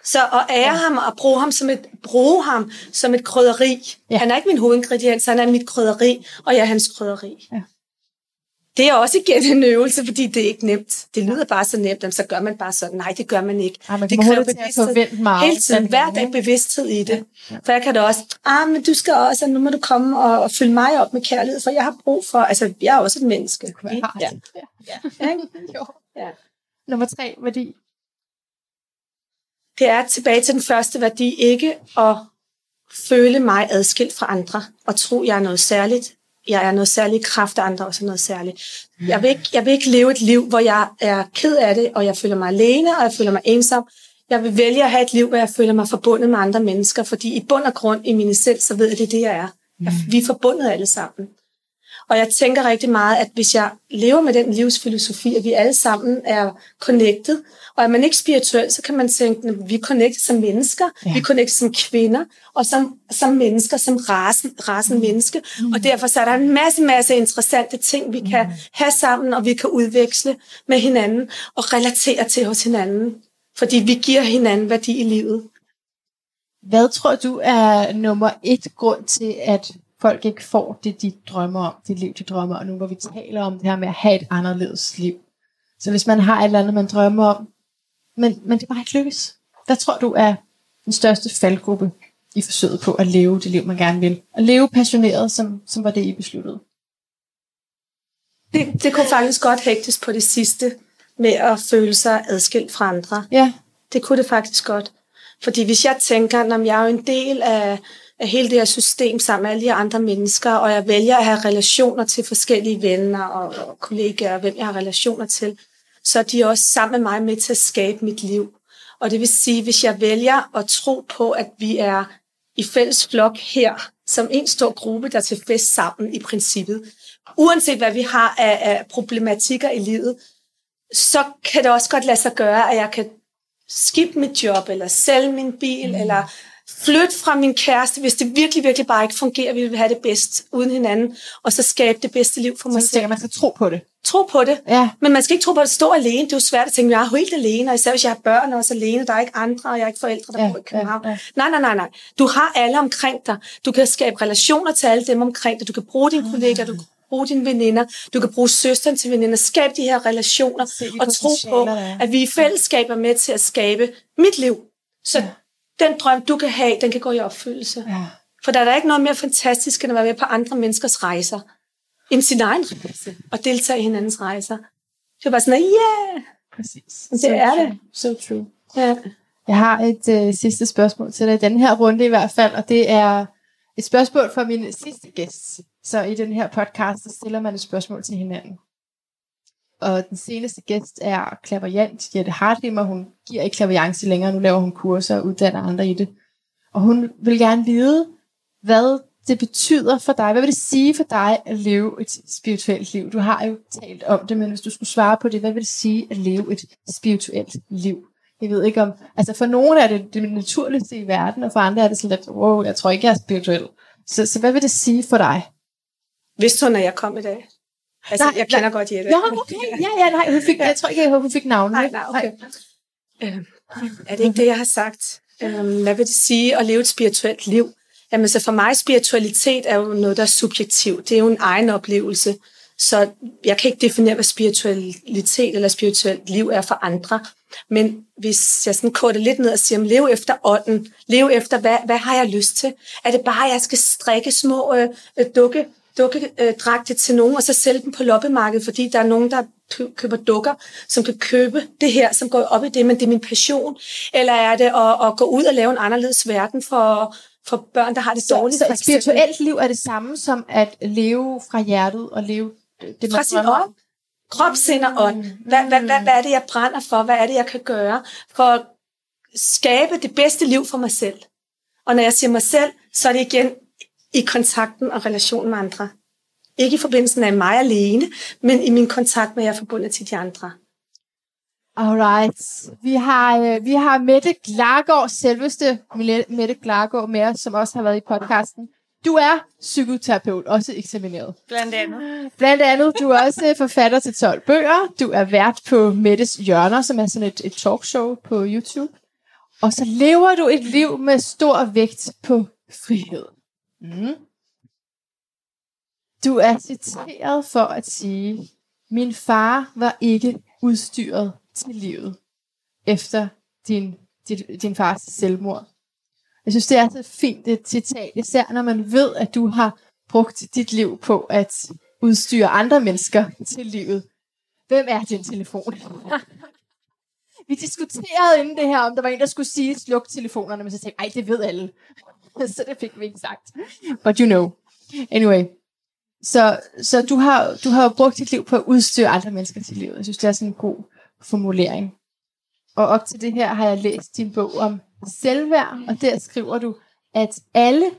Så at ære ja. ham og bruge ham som et, bruge ham som et krydderi. Ja. Ja. Han er ikke min hovedingrediens, han er mit krydderi, og jeg er hans krydderi. Ja. Det er også igen en øvelse, fordi det er ikke nemt. Det lyder bare så nemt, jamen, så gør man bare sådan. Nej, det gør man ikke. Ej, man det kræver bevidsthed. meget. Hele tiden, hver dag bevidsthed i det. Ja, Ja. ja. For jeg kan da også, ah, men du skal også, og nu må du komme og, og fylde mig op med kærlighed, for jeg har brug for, altså, jeg er også et menneske. Hvad ikke? har Ja. det? Ja. Ja? *laughs* Jo. Ja. Nummer tre, værdi. Det er tilbage til den første værdi, ikke at føle mig adskilt fra andre, og tro, jeg er noget særligt. Jeg er noget særligt kraft af andre, også noget særligt. Jeg vil, ikke, jeg vil ikke leve et liv, hvor jeg er ked af det, og jeg føler mig alene, og jeg føler mig ensom. Jeg vil vælge at have et liv, hvor jeg føler mig forbundet med andre mennesker, fordi i bund og grund i min selv, så ved jeg, det er det, jeg er. Jeg, vi er forbundet alle sammen. Og jeg tænker rigtig meget, at hvis jeg lever med den livsfilosofi, at vi alle sammen er connected, og er man ikke spirituel, så kan man tænke, at vi er connected som mennesker, Ja. vi er connected som kvinder, og som, som mennesker, som rasen, rasen menneske. Mm. Og derfor så er der en masse, masse interessante ting, vi kan have sammen, og vi kan udveksle med hinanden, og relatere til hos hinanden. Fordi vi giver hinanden værdi i livet. Hvad tror du er nummer et grund til, at folk ikke får det, de drømmer om, det liv, de drømmer om, og nu hvor vi taler om det her med at have et anderledes liv. Så hvis man har et eller andet, man drømmer om, men, men det bare ikke lykkes. Hvad tror du er den største faldgruppe i forsøget på at leve det liv, man gerne vil? At leve passioneret, som, som var det, I besluttede. Det, det kunne faktisk godt hægtes på det sidste, med at føle sig adskilt fra andre. Ja, Det kunne det faktisk godt. Fordi hvis jeg tænker, at jeg er jo en del af, af hele det her system sammen med alle de andre mennesker, og jeg vælger at have relationer til forskellige venner og, og kollegaer, og hvem jeg har relationer til, så er de også sammen med mig med til at skabe mit liv. Og det vil sige, hvis jeg vælger at tro på, at vi er i fælles flok her, som en stor gruppe, der er til fest sammen i princippet, uanset hvad vi har af, af problematikker i livet, så kan det også godt lade sig gøre, at jeg kan skifte mit job, eller sælge min bil, mm. eller flytte fra min kæreste, hvis det virkelig, virkelig bare ikke fungerer. Vi vil have det bedst uden hinanden, og så skabe det bedste liv for mig så selv. tænker man skal tro på det. Tro på det. Ja, Men man skal ikke tro på at stå alene. Det er jo svært at tænke, jeg er helt alene, og især hvis jeg har børn og også alene, der er ikke andre, og jeg er ikke forældre, der Ja, bor i København. ja, ja. Nej, nej, nej, nej. Du har alle omkring dig. Du kan skabe relationer til alle dem omkring dig. Du kan bruge dine kollegaer, du kan bruge dine veninder, du kan bruge søsteren til veninder. Skab de her relationer, og tro på, at vi i fællesskab er med til at skabe mit liv. Så den drøm, du kan have, den kan gå i opfyldelse. ja. For der er der ikke noget mere fantastisk, end at være med på andre menneskers rejser, end sin egen rejse, og deltage i hinandens rejser. Det er bare sådan, yeah! præcis. Det So er true. det. So true. Ja. Jeg har et øh, sidste spørgsmål til dig i den her runde i hvert fald, og det er et spørgsmål fra min sidste gæst. Så i den her podcast, så stiller man et spørgsmål til hinanden. Og den seneste gæst er klaverjant Jette Hartlimmer. Hun giver ikke klaverjance længere, nu laver hun kurser og uddanner andre i det. Og hun vil gerne vide, hvad det betyder for dig. Hvad vil det sige for dig at leve et spirituelt liv? Du har jo talt om det, men hvis du skulle svare på det, hvad vil det sige at leve et spirituelt liv? Jeg ved ikke om, altså for nogle er det det naturligste i verden, og for andre er det sådan lidt, wow, jeg tror ikke, jeg er spirituel. Så, så hvad vil det sige for dig? Vidste hun, at jeg kom i dag? Altså, Nej, nej, jeg kender godt Jette. Ja, okay. Ja, ja, nej, hun fik, jeg tror ikke, hun fik navnet. Nej, nej, okay. Øh, er det ikke det, jeg har sagt? Øh, hvad vil det sige at leve et spirituelt liv? Jamen, så for mig, spiritualitet er jo noget, der er subjektivt. Det er jo en egen oplevelse. Så jeg kan ikke definere, hvad spiritualitet eller spirituelt liv er for andre. Men hvis jeg sådan korter lidt ned og siger, lev efter ånden, lev efter, hvad, hvad har jeg lyst til? Er det bare, at jeg skal strikke små øh, øh, dukke, dukke øh, til nogen, og så sælge dem på loppemarkedet, fordi der er nogen, der køber dukker, som kan købe det her, som går op i det, men det er min passion? Eller er det at, at gå ud og lave en anderledes verden for, for børn, der har det dårligt? Så, så et spirituelt liv er det samme som at leve fra hjertet og leve det, fra sin. Krop, sind og ånd. Hvad, hvad, hvad, hvad er det, jeg brænder for? Hvad er det, jeg kan gøre for at skabe det bedste liv for mig selv? Og når jeg siger mig selv, så er det igen i kontakten og relationen med andre. Ikke i forbindelsen af mig alene, men i min kontakt med, at jeg er forbundet til de andre. Alright. Vi har, øh, vi har Mette Glargaard, selveste Mette Glargaard med os, som også har været i podcasten. Du er psykoterapeut, også eksamineret. Blandt andet. Blandt andet. Du er også forfatter til 12 bøger. Du er vært på Mettes Hjørner, som er sådan et, et talkshow på YouTube. Og så lever du et liv med stor vægt på frihed. Mm. Du er citeret for at sige, min far var ikke udstyret til livet efter din, din, din fars selvmord. Jeg synes, det er så fint et citat, især når man ved, at du har brugt dit liv på at udstyre andre mennesker til livet. Hvem er din telefon? *laughs* Vi diskuterede inden det her, om der var en, der skulle sige, sluk telefonerne, men så tænkte jeg, det ved alle. *laughs* så det fik vi ikke sagt. But you know. Anyway. Så, så du har, du har brugt dit liv på at udstyre andre mennesker til livet. Jeg synes, det er sådan en god formulering. Og op til det her har jeg læst din bog om selvværd, og der skriver du, at alle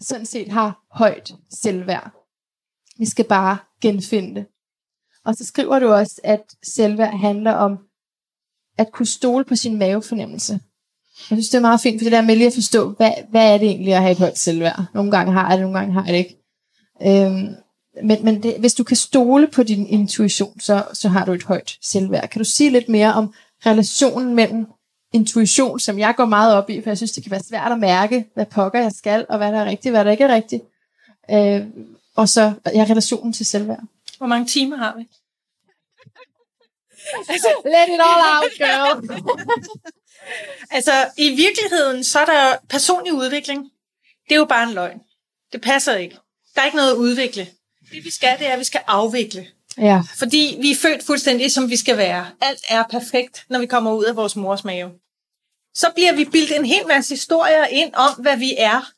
sådan set har højt selvværd. Vi skal bare genfinde det. Og så skriver du også, at selvværd handler om at kunne stole på sin mavefornemmelse. Jeg synes, det er meget fint, for det der med lige at forstå, hvad, hvad er det egentlig at have et højt selvværd? Nogle gange har jeg det, nogle gange har jeg det ikke. Øhm, men men det, hvis du kan stole på din intuition, så, så har du et højt selvværd. Kan du sige lidt mere om relationen mellem intuition, som jeg går meget op i, for jeg synes, det kan være svært at mærke, hvad pokker jeg skal, og hvad der er rigtigt, hvad der ikke er rigtigt. Øh, og så ja, relationen til selvværd. Hvor mange timer har vi? Let it all out, girl. *laughs* altså, i virkeligheden, så er der personlig udvikling. Det er jo bare en løgn. Det passer ikke. Der er ikke noget at udvikle. Det vi skal, det er, at vi skal afvikle. Ja. Fordi vi er født fuldstændig, som vi skal være. Alt er perfekt, når vi kommer ud af vores mors mave. Så bliver vi bildt en hel masse historier ind om, hvad vi er.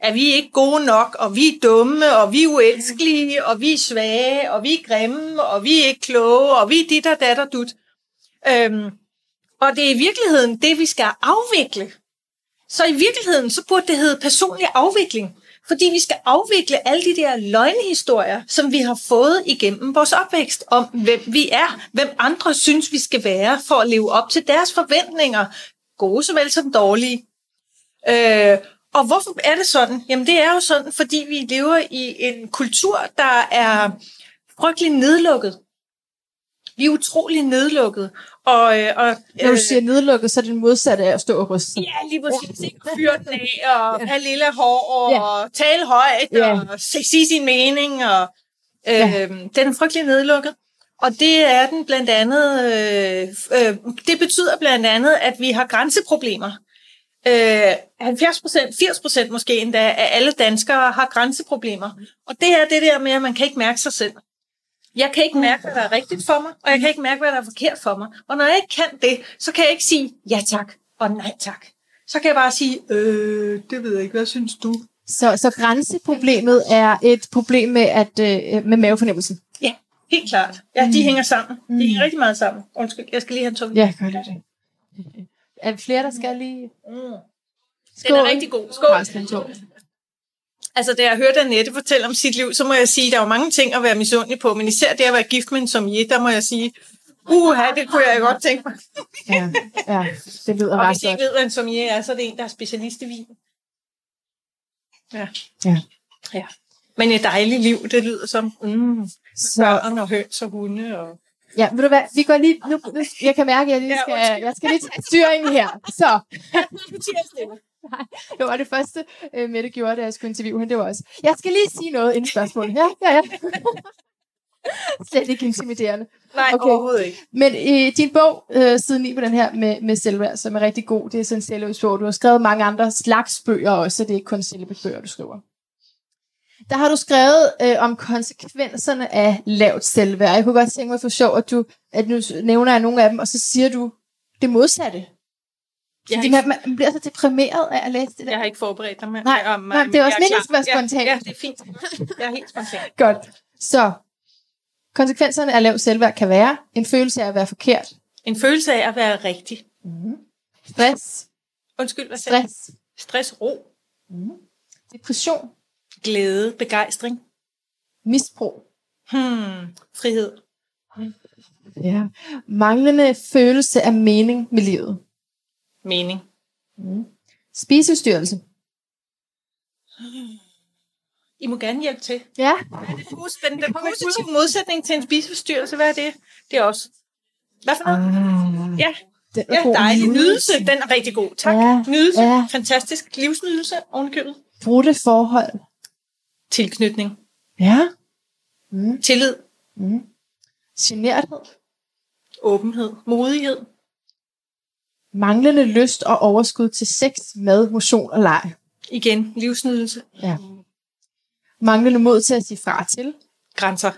At vi ikke gode nok, og vi er dumme, og vi er uelskelige, og vi er svage, og vi er grimme, og vi er ikke kloge, og vi er dit og datter dut. Øhm, og det er i virkeligheden det, vi skal afvikle. Så i virkeligheden, så burde det hedde personlig afvikling. Fordi vi skal afvikle alle de der løgnehistorier, som vi har fået igennem vores opvækst, om hvem vi er, hvem andre synes, vi skal være, for at leve op til deres forventninger, gode såvel som dårlige. Øh, og hvorfor er det sådan? Jamen det er jo sådan, fordi vi lever i en kultur, der er frygtelig nedlukket. Vi er utrolig nedlukket. Og, øh, og, Når du øh, siger nedlukket, så er det den modsatte af at stå og ryste. Ja, lige præcis. Ikke fyre den af, og ja. have lille hår, og ja. tale højt, ja. og sige sin mening. Og, øh, ja. Den er frygtelig nedlukket. Og det er den blandt andet, øh, øh, det betyder blandt andet, at vi har grænseproblemer. Øh, 70 procent, 80 procent måske endda af alle danskere har grænseproblemer. Og det er det der med, at man kan ikke mærke sig selv. Jeg kan ikke mærke, hvad der er rigtigt for mig, og jeg kan ikke mærke, hvad der er forkert for mig. Og når jeg ikke kan det, så kan jeg ikke sige ja tak og nej tak. Så kan jeg bare sige, øh, det ved jeg ikke, hvad synes du? Så, så grænseproblemet er et problem med, at, øh, med mavefornemmelsen? Ja, helt klart. Ja, de mm. hænger sammen. De hænger mm. rigtig meget sammen. Undskyld, jeg skal lige have en tung. Ja, gør det. Er der flere, der skal lige... Mm. Den er rigtig god. Skål. Altså, da jeg hørte Annette fortælle om sit liv, så må jeg sige, at der var mange ting at være misundelig på, men især det at være gift med en sommelier, der må jeg sige, uha, det kunne jeg godt tænke mig. ja, ja, det lyder Og hvis I ikke ved, hvad en sommelier er, så er det en, der er specialist i vin. Ja. Ja. ja. Men et dejligt liv, det lyder som mm, så... børn og høns og hunde og Ja, ved du hvad, vi går lige, nu, nu jeg kan mærke, at jeg, lige skal, jeg skal lige tage styringen her. Så. *laughs* Nej, det var det første, uh, Mette gjorde, da jeg skulle interviewe hende. Det var også, jeg skal lige sige noget inden spørgsmålet. Ja, ja, ja. *laughs* Slet ikke intimiderende. Nej, okay. overhovedet ikke. Men i din bog, uh, siden i på den her med, med selvværd, som er rigtig god, det er sådan en Du har skrevet mange andre slags bøger også, så det er ikke kun selvbøger, du skriver. Der har du skrevet øh, om konsekvenserne af lavt selvværd. Jeg kunne godt tænke mig for sjov, at du at nu nævner jeg nogle af dem, og så siger du det modsatte. Jeg Fordi ikke- man, man bliver så deprimeret af at læse det der. Jeg har ikke forberedt dig med. Nej, om, nej, det er også meningen, at være spontan. Ja, ja, det er fint. Jeg er helt spontan. *laughs* Godt. Så, konsekvenserne af lavt selvværd kan være en følelse af at være forkert, En følelse af at være rigtig. stress, Undskyld, hvad sagde stress, Stress, ro, depression, glæde, begejstring. misbrug, Hmm, frihed. ja. manglende følelse af mening med livet, Mening. spiseforstyrrelse. I må gerne hjælpe til. Ja, Hvad er det pos- den, positive modsætning til en spiseforstyrrelse, hvad er det? Det er også. Hvad for noget? ah, Ja, den er ja dejlig. Nydelse, den er rigtig god. Tak. Ja, Nydelse, ja. fantastisk. Livsnydelse, ovenikøbet. Brudte forhold. Tilknytning. Ja. Mm. Tillid. Mm. Generthed. Åbenhed. Modighed. Manglende lyst og overskud til sex, mad, motion og leg. Igen, livsnydelse. Ja. Manglende mod til at sige fra til. Grænser.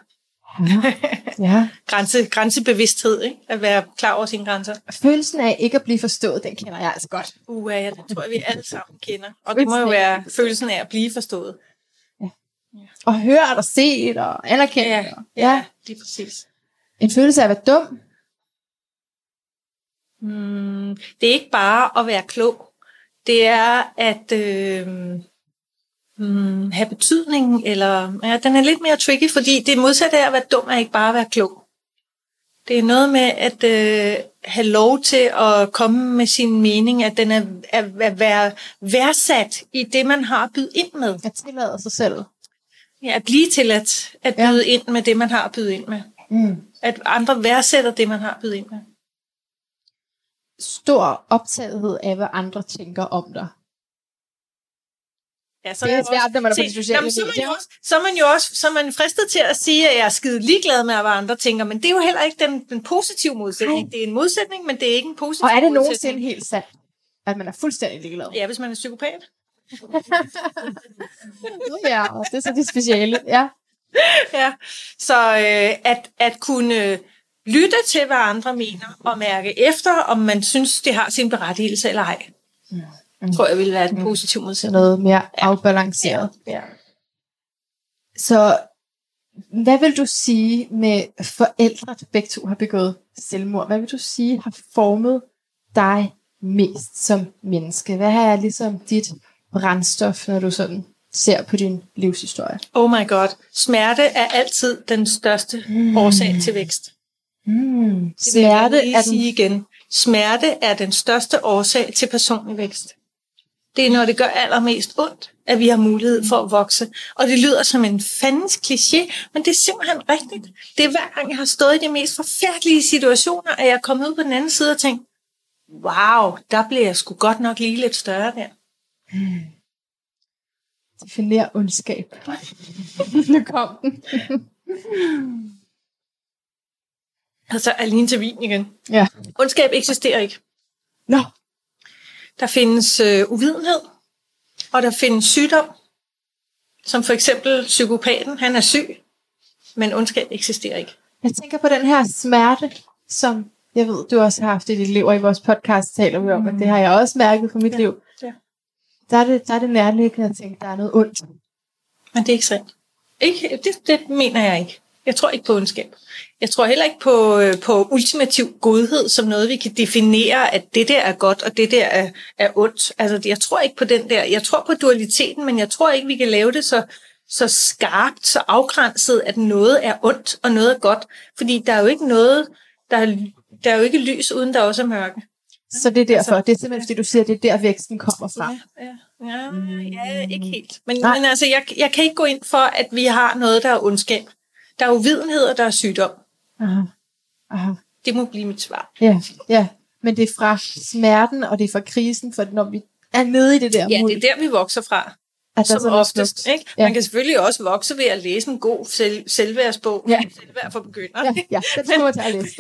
Ja. *laughs* Grænse, grænsebevidsthed, ikke? At være klar over sine grænser. Følelsen af ikke at blive forstået, den kender jeg altså godt. Uh, ja, det tror jeg, vi alle sammen kender. Og det må jo være følelsen af at blive forstået. Og hørt og set og anerkendt. Ja, og- ja, lige præcis. En følelse af at være dum. Mm, det er ikke bare at være klog. Det er at øh, mm, have betydning, eller ja, den er lidt mere tricky, fordi det modsatte af at være dum er ikke bare at være klog. Det er noget med at øh, have lov til at komme med sin mening, at den er at, at være værdsat i det, man har at byde ind med. At tillade sig selv. Ja, at blive tilladt at Ja. byde ind med det, man har at byde ind med. Mm. At andre værdsætter det, man har at byde ind med. Stor optagethed af, hvad andre tænker om dig. Ja, så Det er svært, når man er på Se, de sociale jamen, så man jo også, så er man jo også så er man fristet til at sige, at jeg er skide ligeglad med, hvad andre tænker, men det er jo heller ikke den, den positive modsætning. Nej. Det er en modsætning, men det er ikke en positiv Og er det modsætning. nogensinde helt sandt, at man er fuldstændig ligeglad? Ja, hvis man er psykopat. Ja og det er så det speciale. Ja. Ja. Så øh, at, at kunne lytte til, hvad andre mener, og mærke efter, om man synes, det har sin berettigelse eller ej. Mm. Tror jeg vil være den positive Så modsætning. noget mere afbalanceret. Ja. Så hvad vil du sige med forældre, der begge to har begået selvmord? Hvad vil du sige har formet dig mest som menneske? Hvad er ligesom dit brændstof, når du sådan ser på din livshistorie? Oh my god. Smerte er altid den største Mm. årsag til vækst. Mm. Det vil jeg Smerte er sige den... igen. Smerte er den største årsag til personlig vækst. Det er, når det gør allermest ondt, at vi har mulighed for at vokse. Og det lyder som en fandens kliché, men det er simpelthen rigtigt. Det er hver gang, jeg har stået i de mest forfærdelige situationer, at jeg er kommet ud på den anden side og tænkt, wow, der blev jeg sgu godt nok lige lidt større der. Definer ondskab. nu kom den. Altså, alene til vin igen. Ja. Ondskab eksisterer ikke. Nå, Der findes øh, uvidenhed, og der findes sygdom, som for eksempel psykopaten, han er syg, men ondskab eksisterer ikke. jeg tænker på den her smerte, som jeg ved, du også har haft i dit liv, og i vores podcast taler vi om, at det har jeg også mærket på mit Ja, liv. Der er det, der er det nærliggende at tænke, der er noget ondt. Men det er ikke sandt. Ikke, det, det mener jeg ikke. Jeg tror ikke på ondskab. Jeg tror heller ikke på, øh, på ultimativ godhed som noget, vi kan definere, at det der er godt, og det der er, er ondt. Altså, jeg tror ikke på den der. Jeg tror på dualiteten, men jeg tror ikke, vi kan lave det så, så skarpt, så afgrænset, at noget er ondt, og noget er godt. Fordi der er jo ikke noget, der er, der er jo ikke lys, uden der også er mørke. Så det er derfor. Det er simpelthen, fordi du siger, at det er der væksten kommer fra. Ja, ja, ja, ja ikke helt. Men, Nej. men altså, jeg, jeg kan ikke gå ind for, at vi har noget, der er ondskab. Der er uvidenhed, og der er sygdom. Aha. Aha. Det må blive mit svar. Ja, ja. Men det er fra smerten, og det er fra krisen, for når vi er nede i det der Ja, det er der, vi vokser fra, at der som noget oftest. smukt. Ikke? Ja. Man kan selvfølgelig også vokse ved at læse en god selv, selvværdsbog. Ja. Selvværd for begyndere. Ja, ja, den skulle man tage at læse.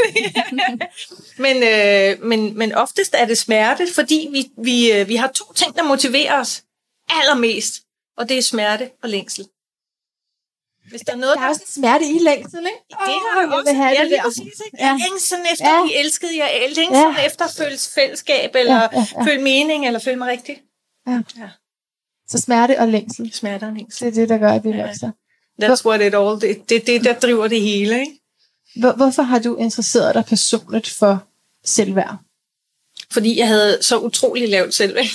*laughs* men, øh, men, men oftest er det smerte, fordi vi, vi, øh, vi har to ting, der motiverer os allermest. Og det er smerte og længsel. Hvis der er noget, Der er også en smerte i længsel, ikke? Det har jeg jeg også. have ja, det lige der. præcis. Ikke? Ja. Jeg sådan efter Ja. at blive elsket. Jeg længes Ja. efter at føle fællesskab, eller Ja, ja, ja. føle mening, eller føle mig rigtig. Så smerte og længsel. Smerter og længsel. Det er det, der gør, at vi Ja. vokser. That's what it all. Det er det, det, der driver det hele. Ikke? Hvor, hvorfor har du interesseret dig personligt for selvværd? Fordi jeg havde så utrolig lavt selvværd.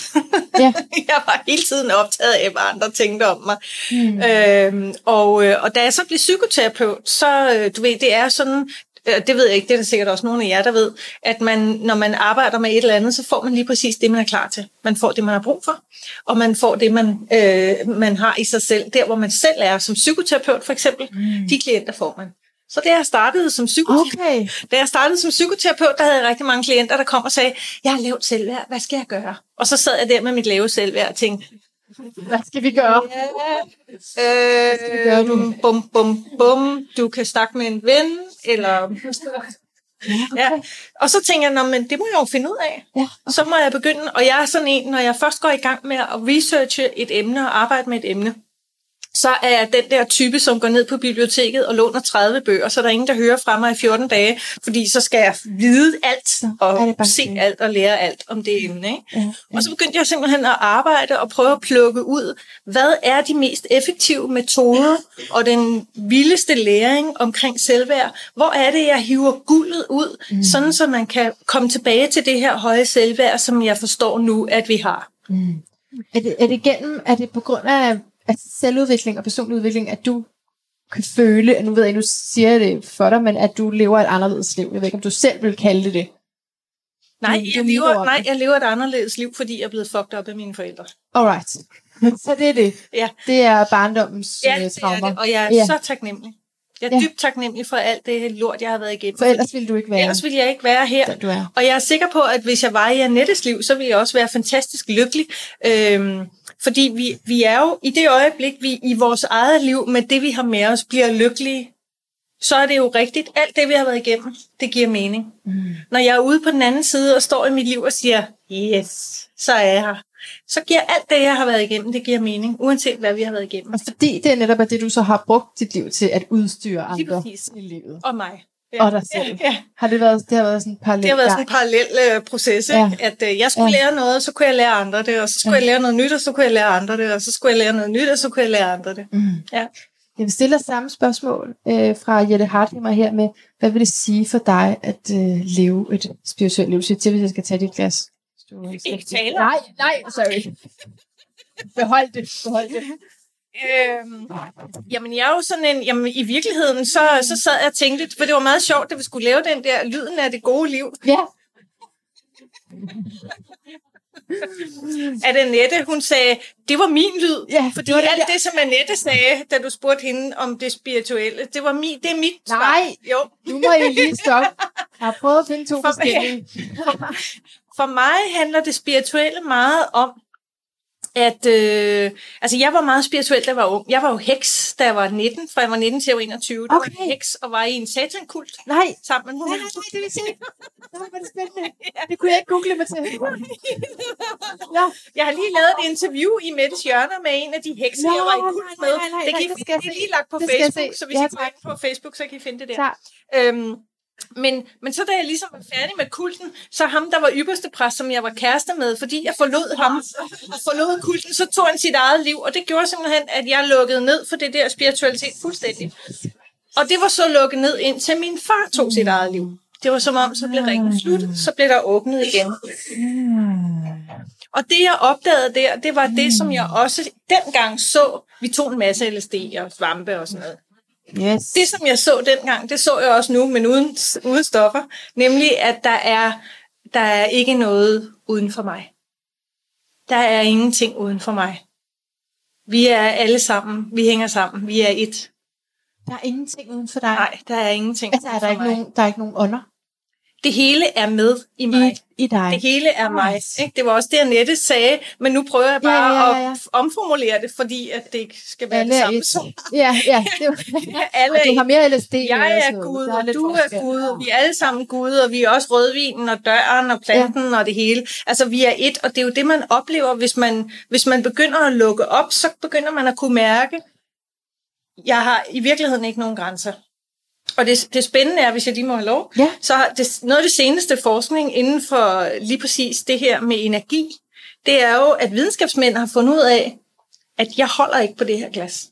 Ja. *laughs* jeg var hele tiden optaget af, hvad andre tænkte om mig. Hmm. Øhm, og, øh, og da jeg så blev psykoterapeut, så, øh, du ved, det er sådan, det ved jeg ikke, det er der sikkert også nogle af jer, der ved, at man, når man arbejder med et eller andet, så får man lige præcis det, man er klar til. Man får det, man har brug for, og man får det, man, øh, man har i sig selv. Der, hvor man selv er, som psykoterapeut for eksempel, mm. de klienter får man. Så da jeg startede som psykoterapeut, Okay. da jeg startede som psykoterapeut, der havde jeg rigtig mange klienter, der kom og sagde, jeg har lavt selvværd, hvad skal jeg gøre? Og så sad jeg der med mit lave selvværd og tænkte, Hvad skal vi gøre? Øh, gøre nu? bum, bum, bum, du kan snakke med en ven, eller... Ja. Og så tænker jeg, men det må jeg jo finde ud af. Ja. Så må jeg begynde, og jeg er sådan en, når jeg først går i gang med at researche et emne og arbejde med et emne, så er jeg den der type, som går ned på biblioteket og låner 30 bøger, så der er ingen, der hører fra mig i 14 dage, fordi så skal jeg vide alt og se det. alt og lære alt om det emne. Ikke? Ja, Og så begyndte jeg simpelthen at arbejde og prøve at plukke ud, hvad er de mest effektive metoder og den vildeste læring omkring selvværd? Hvor er det, jeg hiver guldet ud, mm. sådan så man kan komme tilbage til det her høje selvværd, som jeg forstår nu, at vi har. Er det, er det gennem, er det på grund af altså selvudvikling og personlig udvikling, at du kan føle, nu ved jeg, nu siger jeg det for dig, men at du lever et anderledes liv. Jeg ved ikke, om du selv vil kalde det det. Nej, jeg lever, nej, jeg lever et anderledes liv, fordi jeg er blevet fucked op af mine forældre. Alright. *laughs* Så det er det. Ja. Det er barndommens Ja, øh, det er traumer. det, og jeg er Ja. så taknemmelig. Jeg er Ja. dybt taknemmelig for alt det lort, jeg har været igennem. For ellers ville du ikke være, Ellers ville jeg ikke være her. du er. Og jeg er sikker på, at hvis jeg var i Annettes liv, så ville jeg også være fantastisk lykkelig. Øhm, fordi vi, vi er jo i det øjeblik, vi i vores eget liv, med det vi har med os, bliver lykkelige, så er det jo rigtigt. Alt det, vi har været igennem, det giver mening. Mm. Når jeg er ude på den anden side og står i mit liv og siger, yes, så er jeg her. Så giver alt det, jeg har været igennem, det giver mening, uanset hvad vi har været igennem. Og fordi det er netop det, du så har brugt dit liv til at udstyre andre i livet. Og mig. Og dig selv. Ja, ja. Har det været, det har været sådan en parallel Det har været sådan en parallel øh, proces, Ja. ikke? at øh, jeg skulle Ja. lære noget, så kunne jeg lære andre det, og så skulle Ja. jeg lære noget nyt, og så kunne jeg lære andre det, og så skulle jeg lære noget nyt, og så kunne jeg lære andre det. Mm. Ja. Jeg vil stille samme spørgsmål øh, fra Jette Hartlinger her med, hvad vil det sige for dig at øh, leve et spirituelt liv? Så jeg hvis jeg skal tage dit glas. Du Ikke taler. Nej, nej, sorry. Behold det, behold det. Øhm, jamen, jeg er jo sådan en... Jamen, i virkeligheden, så, så sad jeg og tænkte, for det var meget sjovt, da vi skulle lave den der lyden af det gode liv, Ja, at Annette, hun sagde, det var min lyd. Ja, fordi det var det alt det, som Annette sagde, da du spurgte hende om det spirituelle, det var min, det er mit svar. Nej. Jo, nu må I lige stoppe. Jeg har prøvet at finde to For- forskellige. *laughs* For mig handler det spirituelle meget om, at øh, altså jeg var meget spirituel, da jeg var ung. Jeg var jo heks, da jeg var 19, fra jeg var 19 til jeg var 21. Der Okay. var jeg heks og var i en satankult Nej, sammen med nej, nej, nej, det vil sige. Hvor er det *laughs* spændende. Det kunne jeg ikke google mig til. Ja. Jeg har lige lavet et interview i Mettes Hjørner med en af de hekse, Nå, jeg var i kult med. nej, nej, det, nej, kan I, det det er lige lagt på Det Facebook, så hvis Ja, I går ind på Facebook, så kan I finde det der. Klar. Øhm, men, men så da jeg ligesom var færdig med kulten, så ham, der var ypperste præst, som jeg var kæreste med, fordi jeg forlod ham og forlod kulten, så tog han sit eget liv, og det gjorde simpelthen, at jeg lukkede ned for det der spiritualitet fuldstændig. Og det var så lukket ned, indtil min far tog sit eget liv. Det var som om, så blev ringen sluttet, så blev der åbnet igen. Og det, jeg opdagede der, det var det, som jeg også dengang så. Vi tog en masse LSD og svampe og sådan noget. Yes. Det, som jeg så dengang, det så jeg også nu, men uden, uden stoffer. Nemlig, at der er, der er ikke noget uden for mig. Der er ingenting uden for mig. Vi er alle sammen, vi hænger sammen, vi er et. Der er ingenting uden for dig. Nej, der er ingenting Altså, er der for ikke mig. nogen, der er ikke nogen ånder Det hele er med i mig. i, i dig? Det hele er mig. Nice. Ikke? Det var også det, Annette sagde, men nu prøver jeg bare ja, ja, ja. at omformulere det, fordi at det ikke skal være Alle det samme. som- Ja, ja. Det var, *laughs* Alle og du har mere LSD. Jeg er. Gud, og du er. Gud, og vi er alle sammen Gud, og vi er også rødvinen og døren og planten ja. og det hele. Altså, vi er et, og det er jo det, man oplever, hvis man, hvis man begynder at lukke op, så begynder man at kunne mærke, jeg har i virkeligheden ikke nogen grænser. Og det, det spændende er, hvis jeg lige må have lov, Ja. så har det, noget af det seneste forskning inden for lige præcis det her med energi, det er jo, at videnskabsmænd har fundet ud af, at jeg holder ikke på det her glas.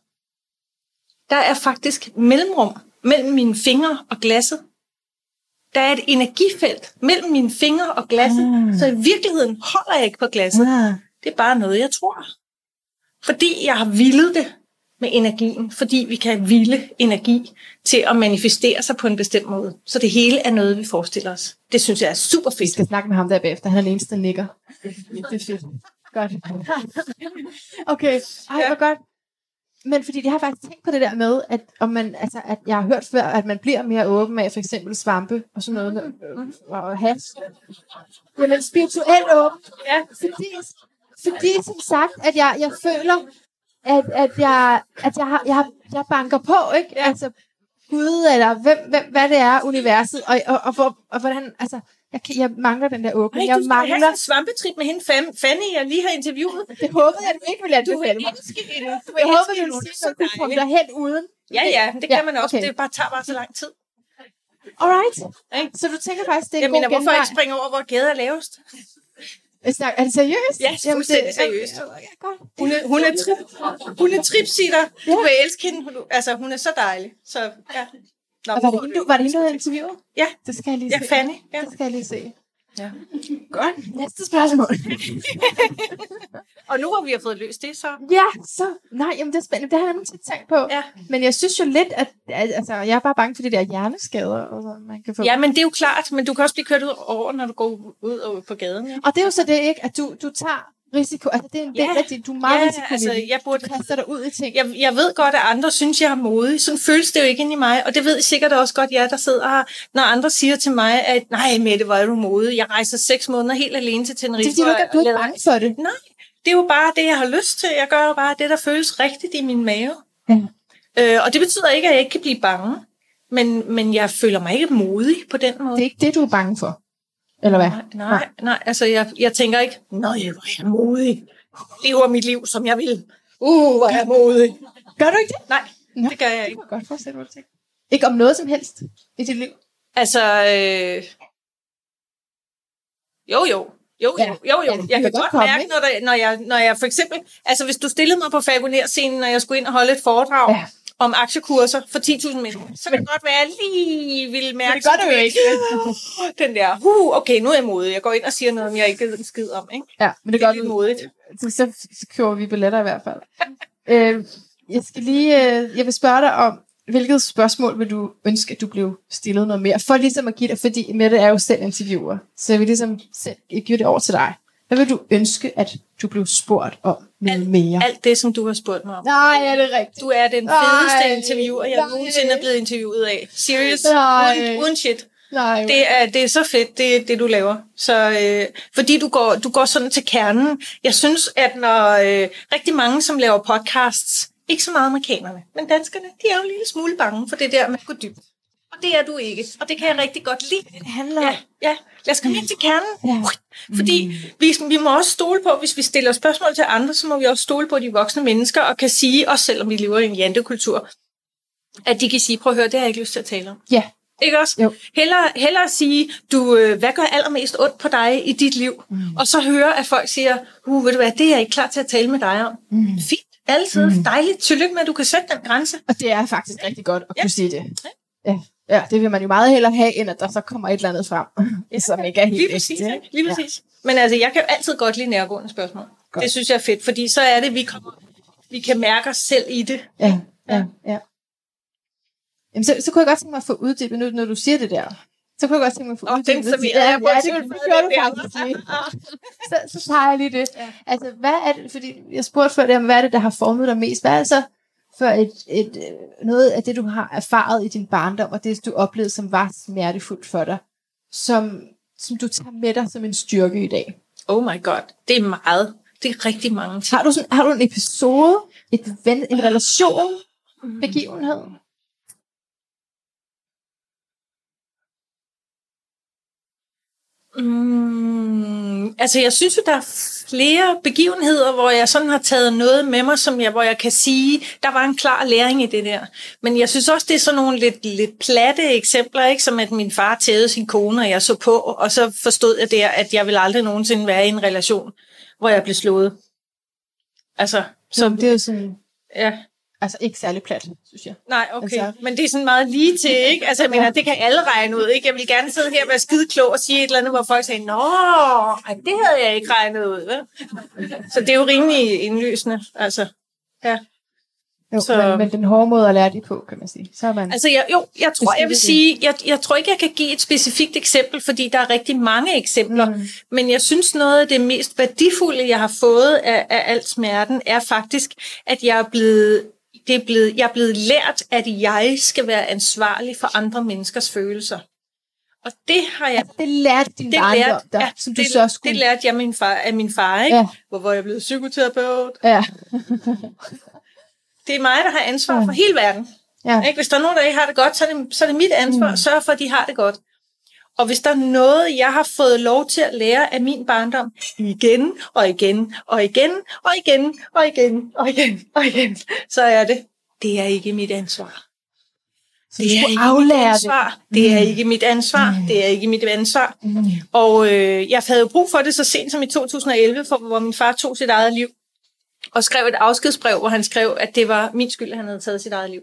Der er faktisk mellemrum mellem mine fingre og glasset. Der er et energifelt mellem mine fingre og glasset, Ah. så i virkeligheden holder jeg ikke på glasset. Ah. Det er bare noget, jeg tror. Fordi jeg har vildet det med energien, fordi vi kan ville energi til at manifestere sig på en bestemt måde. Så det hele er noget, vi forestiller os. Det synes jeg er super Vi fedt. skal snakke med ham der bagefter. Han er den eneste, der nikker. Det er fedt. Godt. Okay, ej, hvor godt. Men fordi jeg har faktisk tænkt på det der med, at, om man, altså, at jeg har hørt før, at man bliver mere åben af for eksempel svampe og sådan noget, øh, og has. Jamen spirituelt åben. Ja. Fordi, fordi som sagt, at jeg, jeg føler, at, at, jeg, at jeg, har, jeg, jeg banker på, ikke? Ja. Altså, Gud, eller hvem, hvem, hvad det er, universet, og, og, og, hvor, og hvordan, altså, jeg, kan, jeg mangler den der åbning. Jeg du skal have mangler, sådan en svampetrip med hende, Fanny, jeg lige har interviewet. det håbede jeg, du ikke ville anbefale mig. Du Jeg elske du ville sige, at du dejlig. derhen uden. Ja, ja, det Ja, kan man også. okay. Det bare tager bare så lang tid. Alright. Ikke? Så du tænker faktisk, det er Jeg en mener, hvorfor ikke springe over, hvor gaden er lavest? Snakker- Er det seriøst? Ja, Jamen, fuldstændig seriøst. Ja, godt. Hun er, hun er, tri, hun er tripsitter. Du Ja. vil elske hende. Hun, altså, hun er så dejlig. Så, ja. Nå, Og var det hende, du, var det hende, du havde interviewet? Ja. Det skal jeg lige Ja, se. Fanny. Ja. Det skal jeg lige se. Ja. Godt. Næste spørgsmål. *laughs* Og nu hvor vi har fået løst det, så... ja, så... Nej, jamen det er spændende. Det har jeg nemlig tit tænkt på. Ja. Men jeg synes jo lidt, at... Altså, jeg er bare bange for de der hjerneskader, og man kan få. Ja, men det er jo klart, men du kan også blive kørt ud over, når du går ud på gaden. Ja, Og det er jo så det ikke, at du, du tager risiko. Altså, det er Ja. det. Du er meget ja risikovillig. altså, jeg burde... Du kaster dig ud i ting. Jeg, jeg ved godt, at andre synes, jeg er modig. Sådan føles det jo ikke ind i mig. Og det ved I sikkert også godt, jer der sidder her. Når andre siger til mig, at nej, Mette, hvor er du modig. Jeg rejser seks måneder helt alene til det Tenerife. er fordi, du ikke, er bange for det. Nej, det er jo bare det, jeg har lyst til. Jeg gør jo bare det, der føles rigtigt i min mave. Ja. Øh, og det betyder ikke, at jeg ikke kan blive bange. Men, men jeg føler mig ikke modig på den måde. Det er ikke det, du er bange for. Eller hvad? Nej, nej, nej, altså jeg, jeg tænker ikke, nej, hvor er jeg modig. Lever mit liv, som jeg vil. Uh, hvor er jeg modig. Gør du ikke det? Nej, Nå. det gør jeg Det ikke. jeg godt forestille mig, tænker. Ikke om noget som helst i dit liv. Altså, øh... jo, jo. Jo, Ja. jo, jo, Ja, jo. det Jeg kan godt komme, mærke, når, der, når, jeg, når jeg for eksempel... Altså, hvis du stillede mig på Fagoner-scenen, når jeg skulle ind og holde et foredrag Ja. Om aktiekurser for 10.000 mennesker, så kan det godt være, at jeg lige vil mærke... det gør du jo ikke. Den der, uh, okay, nu er jeg modig. Jeg går ind og siger noget, om jeg ikke ved en skid om, ikke? Ja, men det Det gør du. modigt. Så, så, så køber vi billetter i hvert fald. øh, jeg skal lige, øh, jeg vil spørge dig om, hvilket spørgsmål vil du ønske, at du blev stillet noget mere? For ligesom at give dig, fordi Mette er jo selv interviewer, så jeg vil ligesom selv give det over til dig. Hvad vil du ønske, at du blev spurgt om noget mere? Alt det, som du har spurgt mig om. Nej, er det rigtigt? Du er den Nej, fedeste interviewer, jeg nej. nogensinde er blevet interviewet af. Serious. Nej. Uden, uden shit. Nej, Det er, det er så fedt, det, det du laver. Så, øh, fordi du går, du går sådan til kernen. Jeg synes, at når øh, rigtig mange, som laver podcasts, ikke så meget amerikanerne, men danskerne, de er jo en lille smule bange for det der med at gå dybt. Det er du ikke, og det kan jeg rigtig godt lide. det handler. Ja, ja. lad os komme ind til kernen. Ja. Fordi vi, vi må også stole på, hvis vi stiller spørgsmål til andre, så må vi også stole på de voksne mennesker, og kan sige, også selvom vi lever i en jantekultur, at de kan sige, prøv at høre, det har jeg ikke lyst til at tale om. Ja, Ikke også? Jo. Hellere, hellere sige, du, øh, hvad gør allermest ondt på dig i dit liv? Mm. Og så høre, at folk siger, uh, ved du hvad, det er jeg ikke klar til at tale med dig om. Mm. Fint. Altid mm. dejligt. Tillykke med, at du kan sætte den grænse. og det er faktisk rigtig godt at Ja. kunne sige det. Ja. ja, det vil man jo meget hellere have, end at der så kommer et eller andet frem, ja. *laughs* som ikke er helt Lige præcis. ægte, Ikke? Lige præcis. Ja. Men altså, jeg kan jo altid godt lide nærgående spørgsmål. Godt. Det synes jeg er fedt, fordi så er det, vi kommer, vi kan mærke os selv i det. Ja, ja, ja. Jamen, så, så kunne jeg godt tænke mig at få uddybet, nu, når du siger det der. Så kunne jeg godt tænke mig at få Åh, uddybet. den ja, jeg- ja, det, det, gjorde du faktisk lige. *laughs* Så, så tager jeg lige det. Ja. Altså, hvad er det, fordi jeg spurgte før det om, hvad er det, der har formet dig mest? Hvad er det så for et, et, øh, noget af det, du har erfaret i din barndom, og det, du oplevede, som var smertefuldt for dig, som, som du tager med dig som en styrke i dag? Oh my god, det er meget. Det er rigtig mange ting. Har du, sådan, har du en episode, et ven, en relation, begivenhed? Mm, Altså, jeg synes jo, der er flere begivenheder, hvor jeg sådan har taget noget med mig, som jeg, hvor jeg kan sige, der var en klar læring i det der. Men jeg synes også, det er sådan nogle lidt, lidt platte eksempler, ikke? som at min far tævede sin kone, og jeg så på, og så forstod jeg der, at jeg vil aldrig nogensinde være i en relation, hvor jeg blev slået. Altså, Så det er sådan, ja. Altså ikke særlig plat, synes jeg. Nej, okay. Altså- men det er sådan meget lige til, ikke? Altså, jeg mener, det kan alle regne ud, ikke? Jeg vil gerne sidde her og være skide klog og sige et eller andet, hvor folk siger, Nå, ej, det havde jeg ikke regnet ud, vel? Så det er jo rimelig indlysende, altså. Ja. Jo, Så- men, men den hårde måde at lære det på, kan man sige. Så er man... Altså, jeg, jo, jeg tror, jeg vil sige, jeg, jeg tror ikke, jeg kan give et specifikt eksempel, fordi der er rigtig mange eksempler. Mm. Men jeg synes, noget af det mest værdifulde, jeg har fået af, af al smerten, er faktisk, at jeg er blevet, det er blevet, jeg er blevet lært, at jeg skal være ansvarlig for andre menneskers følelser. Og det har jeg... det lærte din Det barndom, lærte, der, ja, som du det, så skulle... det lærte jeg min far, af min far, ikke? Ja. Ja. Hvor, hvor jeg blevet psykoterapeut. Ja. Det er mig, der har ansvar for hele verden. ja. Ikke? Hvis der er nogen, der ikke har det godt, så er det, så er det mit ansvar at sørge for, at de har det godt. Og hvis der er noget, jeg har fået lov til at lære af min barndom, igen og igen og igen og igen og igen og igen og igen, så er det, det er ikke mit ansvar. Så Det er ikke aflære mit det. ansvar. Det er ikke mit ansvar. Det er ikke mit ansvar. Mm. Og øh, jeg havde jo brug for det så sent som i 2011, for, hvor min far tog sit eget liv. Og skrev et afskedsbrev, hvor han skrev, at det var min skyld, at han havde taget sit eget liv.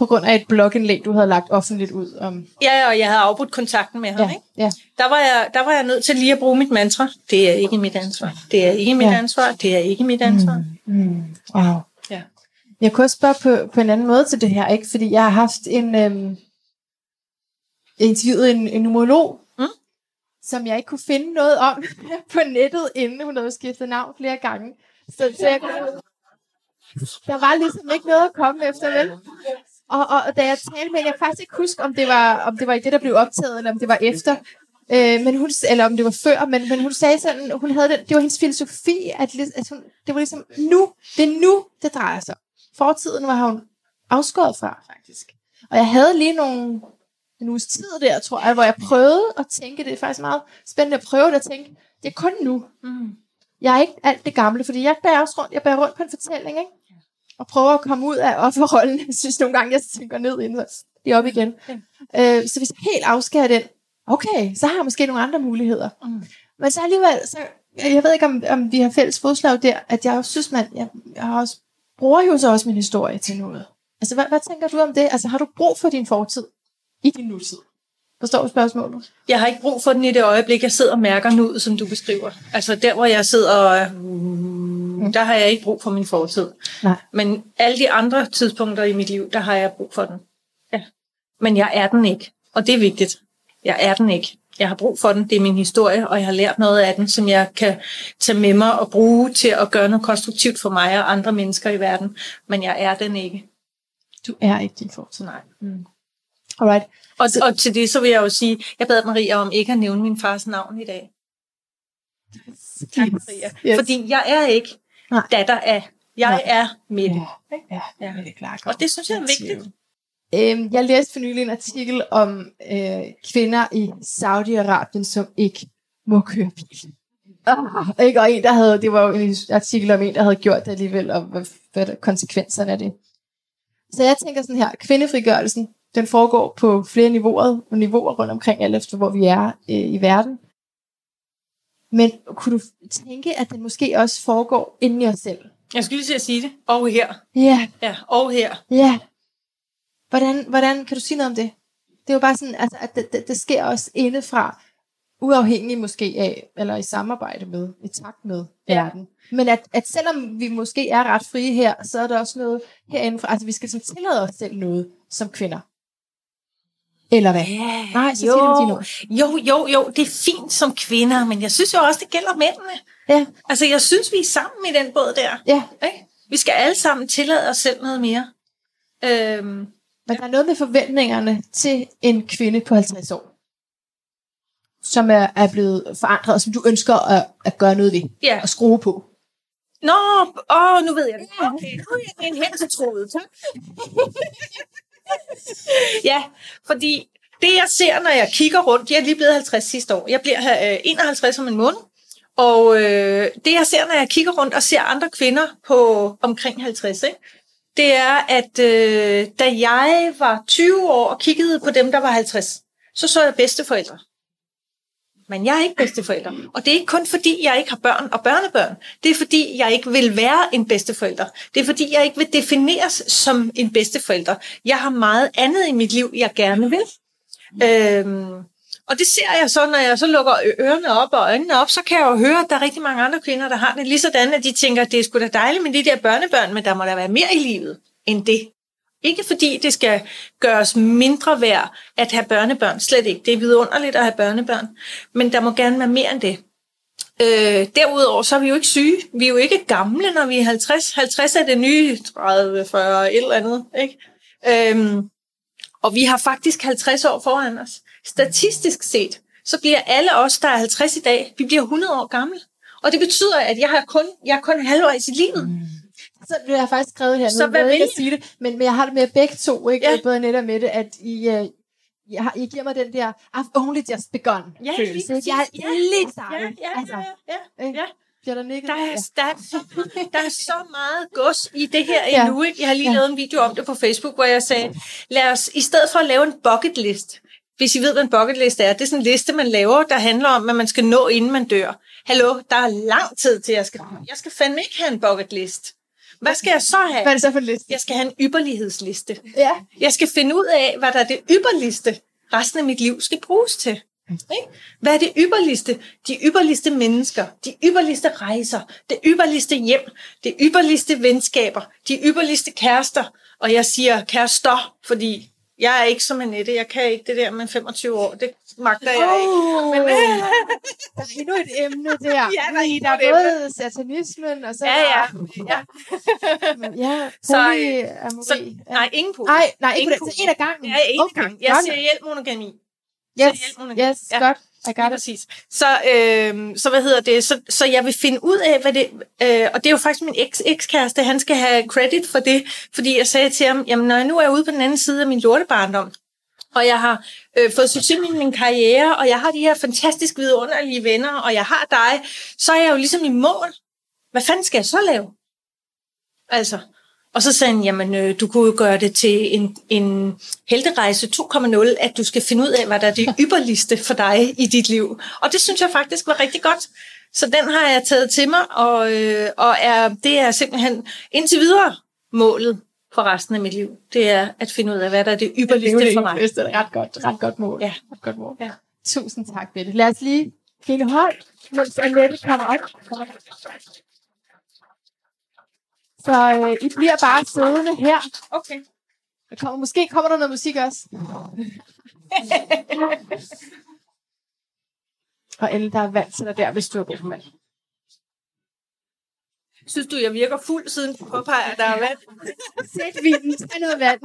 På grund af et blogindlæg, du havde lagt offentligt ud om... Ja, og jeg havde afbrudt kontakten med ham. Ja, Ikke? ja. Der, var jeg, der var jeg nødt til lige at bruge mit mantra. Det er ikke mit ansvar. Det er ikke mit Ja. ansvar. Det er ikke mit ansvar. Mm. Wow. Ja. Jeg kunne også spørge på, på en anden måde til det her, ikke? Fordi jeg har haft en... Øhm, interviewet en, en numerolog, Mm. som jeg ikke kunne finde noget om *laughs* på nettet, inden hun havde skiftet navn flere gange. Så, så jeg, der var ligesom ikke noget at komme efter, vel? Og, og, og da jeg talte med jeg faktisk ikke huske, om det var, om det var i det, der blev optaget, eller om det var efter. Øh, men hun, eller om det var før, men, men hun sagde sådan, hun havde den, det var hendes filosofi, at, at hun, det var ligesom nu, det er nu, det drejer sig. Fortiden var hun afskåret fra, faktisk. Og jeg havde lige nogle, en uges tid der, tror jeg, hvor jeg prøvede at tænke, det er faktisk meget spændende at prøve det at tænke, det er kun nu. Mm. Jeg er ikke alt det gamle, fordi jeg bærer også rundt, jeg bærer rundt på en fortælling, ikke? Og prøver at komme ud af offerrollen. Jeg synes nogle gange, jeg tænker ned inden, så det er op igen. Øh, så hvis jeg helt afskærer den, okay, så har jeg måske nogle andre muligheder. Mm. Men så alligevel, så, jeg ved ikke, om, om vi har fælles fodslag der, at jeg også synes, man, jeg, jeg har også, bruger jo så også min historie til noget. Altså, hvad, hvad tænker du om det? Altså, har du brug for din fortid i din nutid? Forstår du spørgsmålet? Jeg har ikke brug for den i det øjeblik, jeg sidder og mærker nu, som du beskriver. Altså der, hvor jeg sidder og... Mm, der har jeg ikke brug for min fortid. Nej. Men alle de andre tidspunkter i mit liv, der har jeg brug for den. Ja. Men jeg er den ikke. Og det er vigtigt. Jeg er den ikke. Jeg har brug for den. Det er min historie, og jeg har lært noget af den, som jeg kan tage med mig og bruge til at gøre noget konstruktivt for mig og andre mennesker i verden. Men jeg er den ikke. Du er ikke din fortid. Nej. Alright. Og, og til det, så vil jeg jo sige, jeg bad Maria om ikke at nævne min fars navn i dag. Tak, Maria. Yes. Fordi jeg er ikke Nej. datter af. Jeg Nej. er Mette. Ja, ja, Ja. det er klart. Og det synes jeg er vigtigt. Øhm, jeg læste for nylig en artikel om øh, kvinder i Saudi-Arabien, som ikke må køre bil. Ah, ikke? Og en, der havde, det var jo en artikel om en, der havde gjort det alligevel, og hvad, hvad konsekvenserne af det. Så jeg tænker sådan her, kvindefrigørelsen, den foregår på flere niveauer, niveauer rundt omkring, alt efter hvor vi er øh, i verden. Men kunne du tænke, at den måske også foregår inde i os selv? Jeg skulle lige til at sige det. Og her. Ja, Ja, og her. Ja. Hvordan, hvordan kan du sige noget om det? Det er jo bare sådan, altså, at det, det, det sker også indefra, uafhængigt måske af, eller i samarbejde med, i takt med Ja. verden. Men at, at selvom vi måske er ret frie her, så er der også noget herindefra, altså vi skal sådan tillade os selv noget som kvinder. Eller hvad? Ja, Nej, så med dine ord. jo, jo, jo, det er fint som kvinder, men jeg synes jo også, det gælder mændene. Ja, Altså, jeg synes, vi er sammen i den båd der. ja. Ikke? Vi skal alle sammen tillade os selv noget mere. Øhm, Men der er noget med forventningerne til en kvinde på 50 år, som er, er blevet forandret, og som du ønsker at, at gøre noget ved, ja. og skrue på. Nå, åh, nu ved jeg det. Okay, nu er jeg en heksetråd, tak ja, fordi det jeg ser, når jeg kigger rundt, jeg er lige blevet 50 sidste år. Jeg bliver øh, 51 om en måned. Og øh, det jeg ser, når jeg kigger rundt og ser andre kvinder på omkring 50, ikke? det er, at øh, da jeg var 20 år og kiggede på dem, der var 50, så så jeg bedsteforældre. Men jeg er ikke bedsteforælder. Og det er ikke kun fordi, jeg ikke har børn og børnebørn. Det er fordi, jeg ikke vil være en bedsteforælder. Det er fordi, jeg ikke vil defineres som en bedsteforælder. Jeg har meget andet i mit liv, jeg gerne vil. Øhm, og det ser jeg så, når jeg så lukker ørerne op og øjnene op, så kan jeg jo høre, at der er rigtig mange andre kvinder, der har det lige sådan, at de tænker, at det er sgu da dejligt med de der børnebørn, men der må der være mere i livet end det. Ikke fordi det skal gøres mindre værd at have børnebørn, slet ikke. Det er vidunderligt at have børnebørn, men der må gerne være mere end det. Øh, derudover så er vi jo ikke syge. Vi er jo ikke gamle, når vi er 50. 50 er det nye 30, 40, et eller andet. Ikke? Øhm, og vi har faktisk 50 år foran os. Statistisk set, så bliver alle os, der er 50 i dag, vi bliver 100 år gamle. Og det betyder, at jeg har kun, jeg er kun halvvejs i livet. Mm. Så det har jeg faktisk skrevet her. Så nu, hvad jeg ikke at sige det, men, men jeg har det med begge to, ikke? Ja. Ja. både Annette og Mette, at I, uh, jeg har, I giver mig den der, I've only just begun Ja, følelse. lige? Jeg er præcis. lige Ja, startet. ja, altså, ja, ja, ja. Bliver der nikket? Der er, Ja. der, er så, der er så meget gods i det her Ja. endnu. Ikke? Jeg har lige Ja. lavet en video om det på Facebook, hvor jeg sagde, lad os i stedet for at lave en bucket list, hvis I ved, hvad en bucket list er, det er sådan en liste, man laver, der handler om, hvad man skal nå, inden man dør. Hallo, der er lang tid til, jeg skal... Jeg skal fandme ikke have en bucket list. Hvad skal jeg så Hvad er have? det så for en liste? Jeg skal have en ypperlighedsliste. Ja. Jeg skal finde ud af, hvad der er det ypperligste, resten af mit liv skal bruges til. Ikke? Hvad er det ypperligste? De ypperligste mennesker, de ypperligste rejser, det ypperligste hjem, det ypperligste venskaber, de ypperligste kærester. Og jeg siger kærester, fordi jeg er ikke som Annette. Jeg kan ikke det der med 25 år. Det magter jeg ikke. Oh, Men, der er endnu et emne der. Ja, der er der er både satanismen, og så Ja, ja. ja. ja Så, øh, så, nej, ingen på. Nej, nej, ikke Ingen. Så en af gangen. Ja, en okay. gang. Jeg godt. siger hjælp monogami. Yes, monogami. yes, Ja. godt. I got præcis. Så, øh, så hvad hedder det? Så, så jeg vil finde ud af, hvad det... Øh, og det er jo faktisk min eks, ekskæreste, han skal have credit for det, fordi jeg sagde til ham, jamen når jeg nu er ude på den anden side af min lortebarndom, og jeg har øh, fået succes med min karriere, og jeg har de her fantastisk vidunderlige venner, og jeg har dig, så er jeg jo ligesom i mål. Hvad fanden skal jeg så lave? Altså, og så sagde han, jamen øh, du kunne jo gøre det til en, en helterejse 2.0, at du skal finde ud af, hvad der er det *laughs* ypperligste for dig i dit liv. Og det synes jeg faktisk var rigtig godt. Så den har jeg taget til mig, og, øh, og er, det er simpelthen indtil videre målet for resten af mit liv. Det er at finde ud af, hvad der er det ypperligste for mig. Det er et ret godt, ret godt mål. Ja. Ret godt mål. Ja. Tusind tak, Bette. Lad os lige finde hold, mens Annette kommer op. Så øh, I bliver bare siddende her. Okay. Der kommer, måske kommer der noget musik også. Og Elle, der er vand til dig der, hvis du har brug for vand. Synes du, jeg virker fuld, siden du påpeger, at der er vand? Sæt vinden, tag noget vand.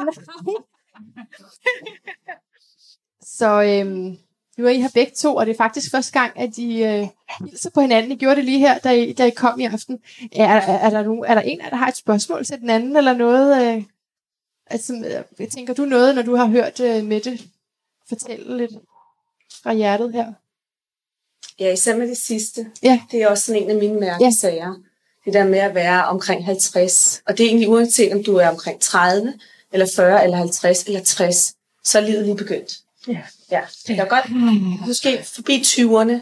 Så øhm, nu er I her begge to, og det er faktisk første gang, at I øh, hilser på hinanden. I gjorde det lige her, da I, da I kom i aften. Er, er, er, der nogen, er der en af der har et spørgsmål til den anden, eller noget? Øh, altså, øh, tænker du noget, når du har hørt øh, Mette fortælle lidt fra hjertet her? Ja, især med det sidste. Ja. Det er også sådan en af mine mærkesager. Ja. Det der med at være omkring 50. Og det er egentlig uanset om du er omkring 30, eller 40, eller 50, eller 60. Så er livet lige begyndt. Ja. Ja, det er godt. Måske forbi 20'erne,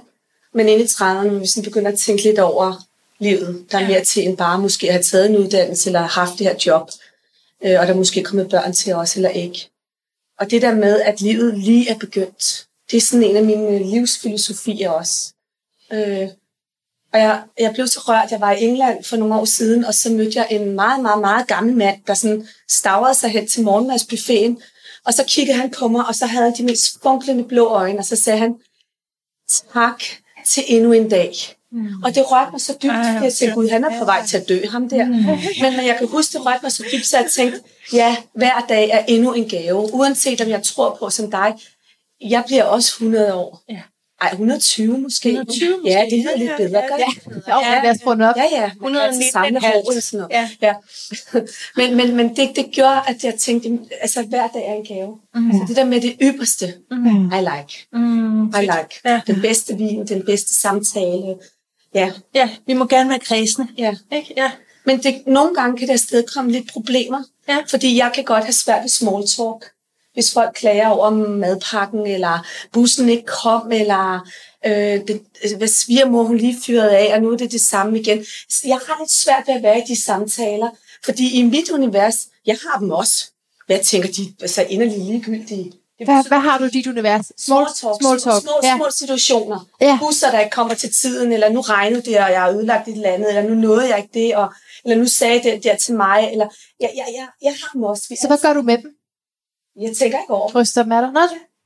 men inde i 30'erne, når vi sådan begynder at tænke lidt over livet. Der er mere til end bare måske at have taget en uddannelse, eller haft det her job. Øh, og der er måske kommet børn til os, eller ikke. Og det der med, at livet lige er begyndt, det er sådan en af mine livsfilosofier også. Øh, og jeg, jeg blev så rørt, jeg var i England for nogle år siden, og så mødte jeg en meget, meget, meget gammel mand, der sådan stavrede sig hen til morgenmadsbuffeten, og så kiggede han på mig, og så havde han de mest funklende blå øjne, og så sagde han, tak til endnu en dag. Mm. Og det rørte mig så dybt, at jeg tænkte, gud, han er på vej til at dø, ham der. Mm. Men når jeg kan huske, det rørte mig så dybt, så jeg tænkte, ja, hver dag er endnu en gave. Uanset om jeg tror på som dig, jeg bliver også 100 år. Ja. Ej, 120 måske. 120 måske. Ja, det lyder lidt bedre. Ja, ja. det? Jo, ja. lad os få den op. Ja, ja. Man kan altid 119,5. samle hår eller sådan noget. Ja. ja. men men, men det, det gjorde, at jeg tænkte, altså hver dag er en gave. Mm. Altså det der med det ypperste, Mm. I like. Mm, I like. Ja. Den bedste vin, den bedste samtale, Ja, Ja, vi må gerne være kredsende. ja. Ikke? Ja. Men det, nogle gange kan der stadig komme lidt problemer, Ja. fordi jeg kan godt have svært ved small talk. Hvis folk klager over madpakken, eller bussen ikke kom, eller øh, det, altså, hvad svigermor hun lige fyrede af, og nu er det det samme igen. Så jeg har lidt svært ved at være i de samtaler, fordi i mit univers, jeg har dem også. Hvad tænker de? Altså inderligt ligegyldige. Det Hvad, hvad har du i dit univers? Small talk, Small talk. små, ja. små situationer. Ja. Busser, der ikke kommer til tiden, eller nu regnede det, og jeg har ødelagt et eller andet, eller nu nåede jeg ikke det, og, eller nu sagde det der til mig, eller jeg, jeg, jeg, jeg har dem også. Vi Så hvad gør du med dem? Jeg tænker ikke over. Bryster af dig? Nå,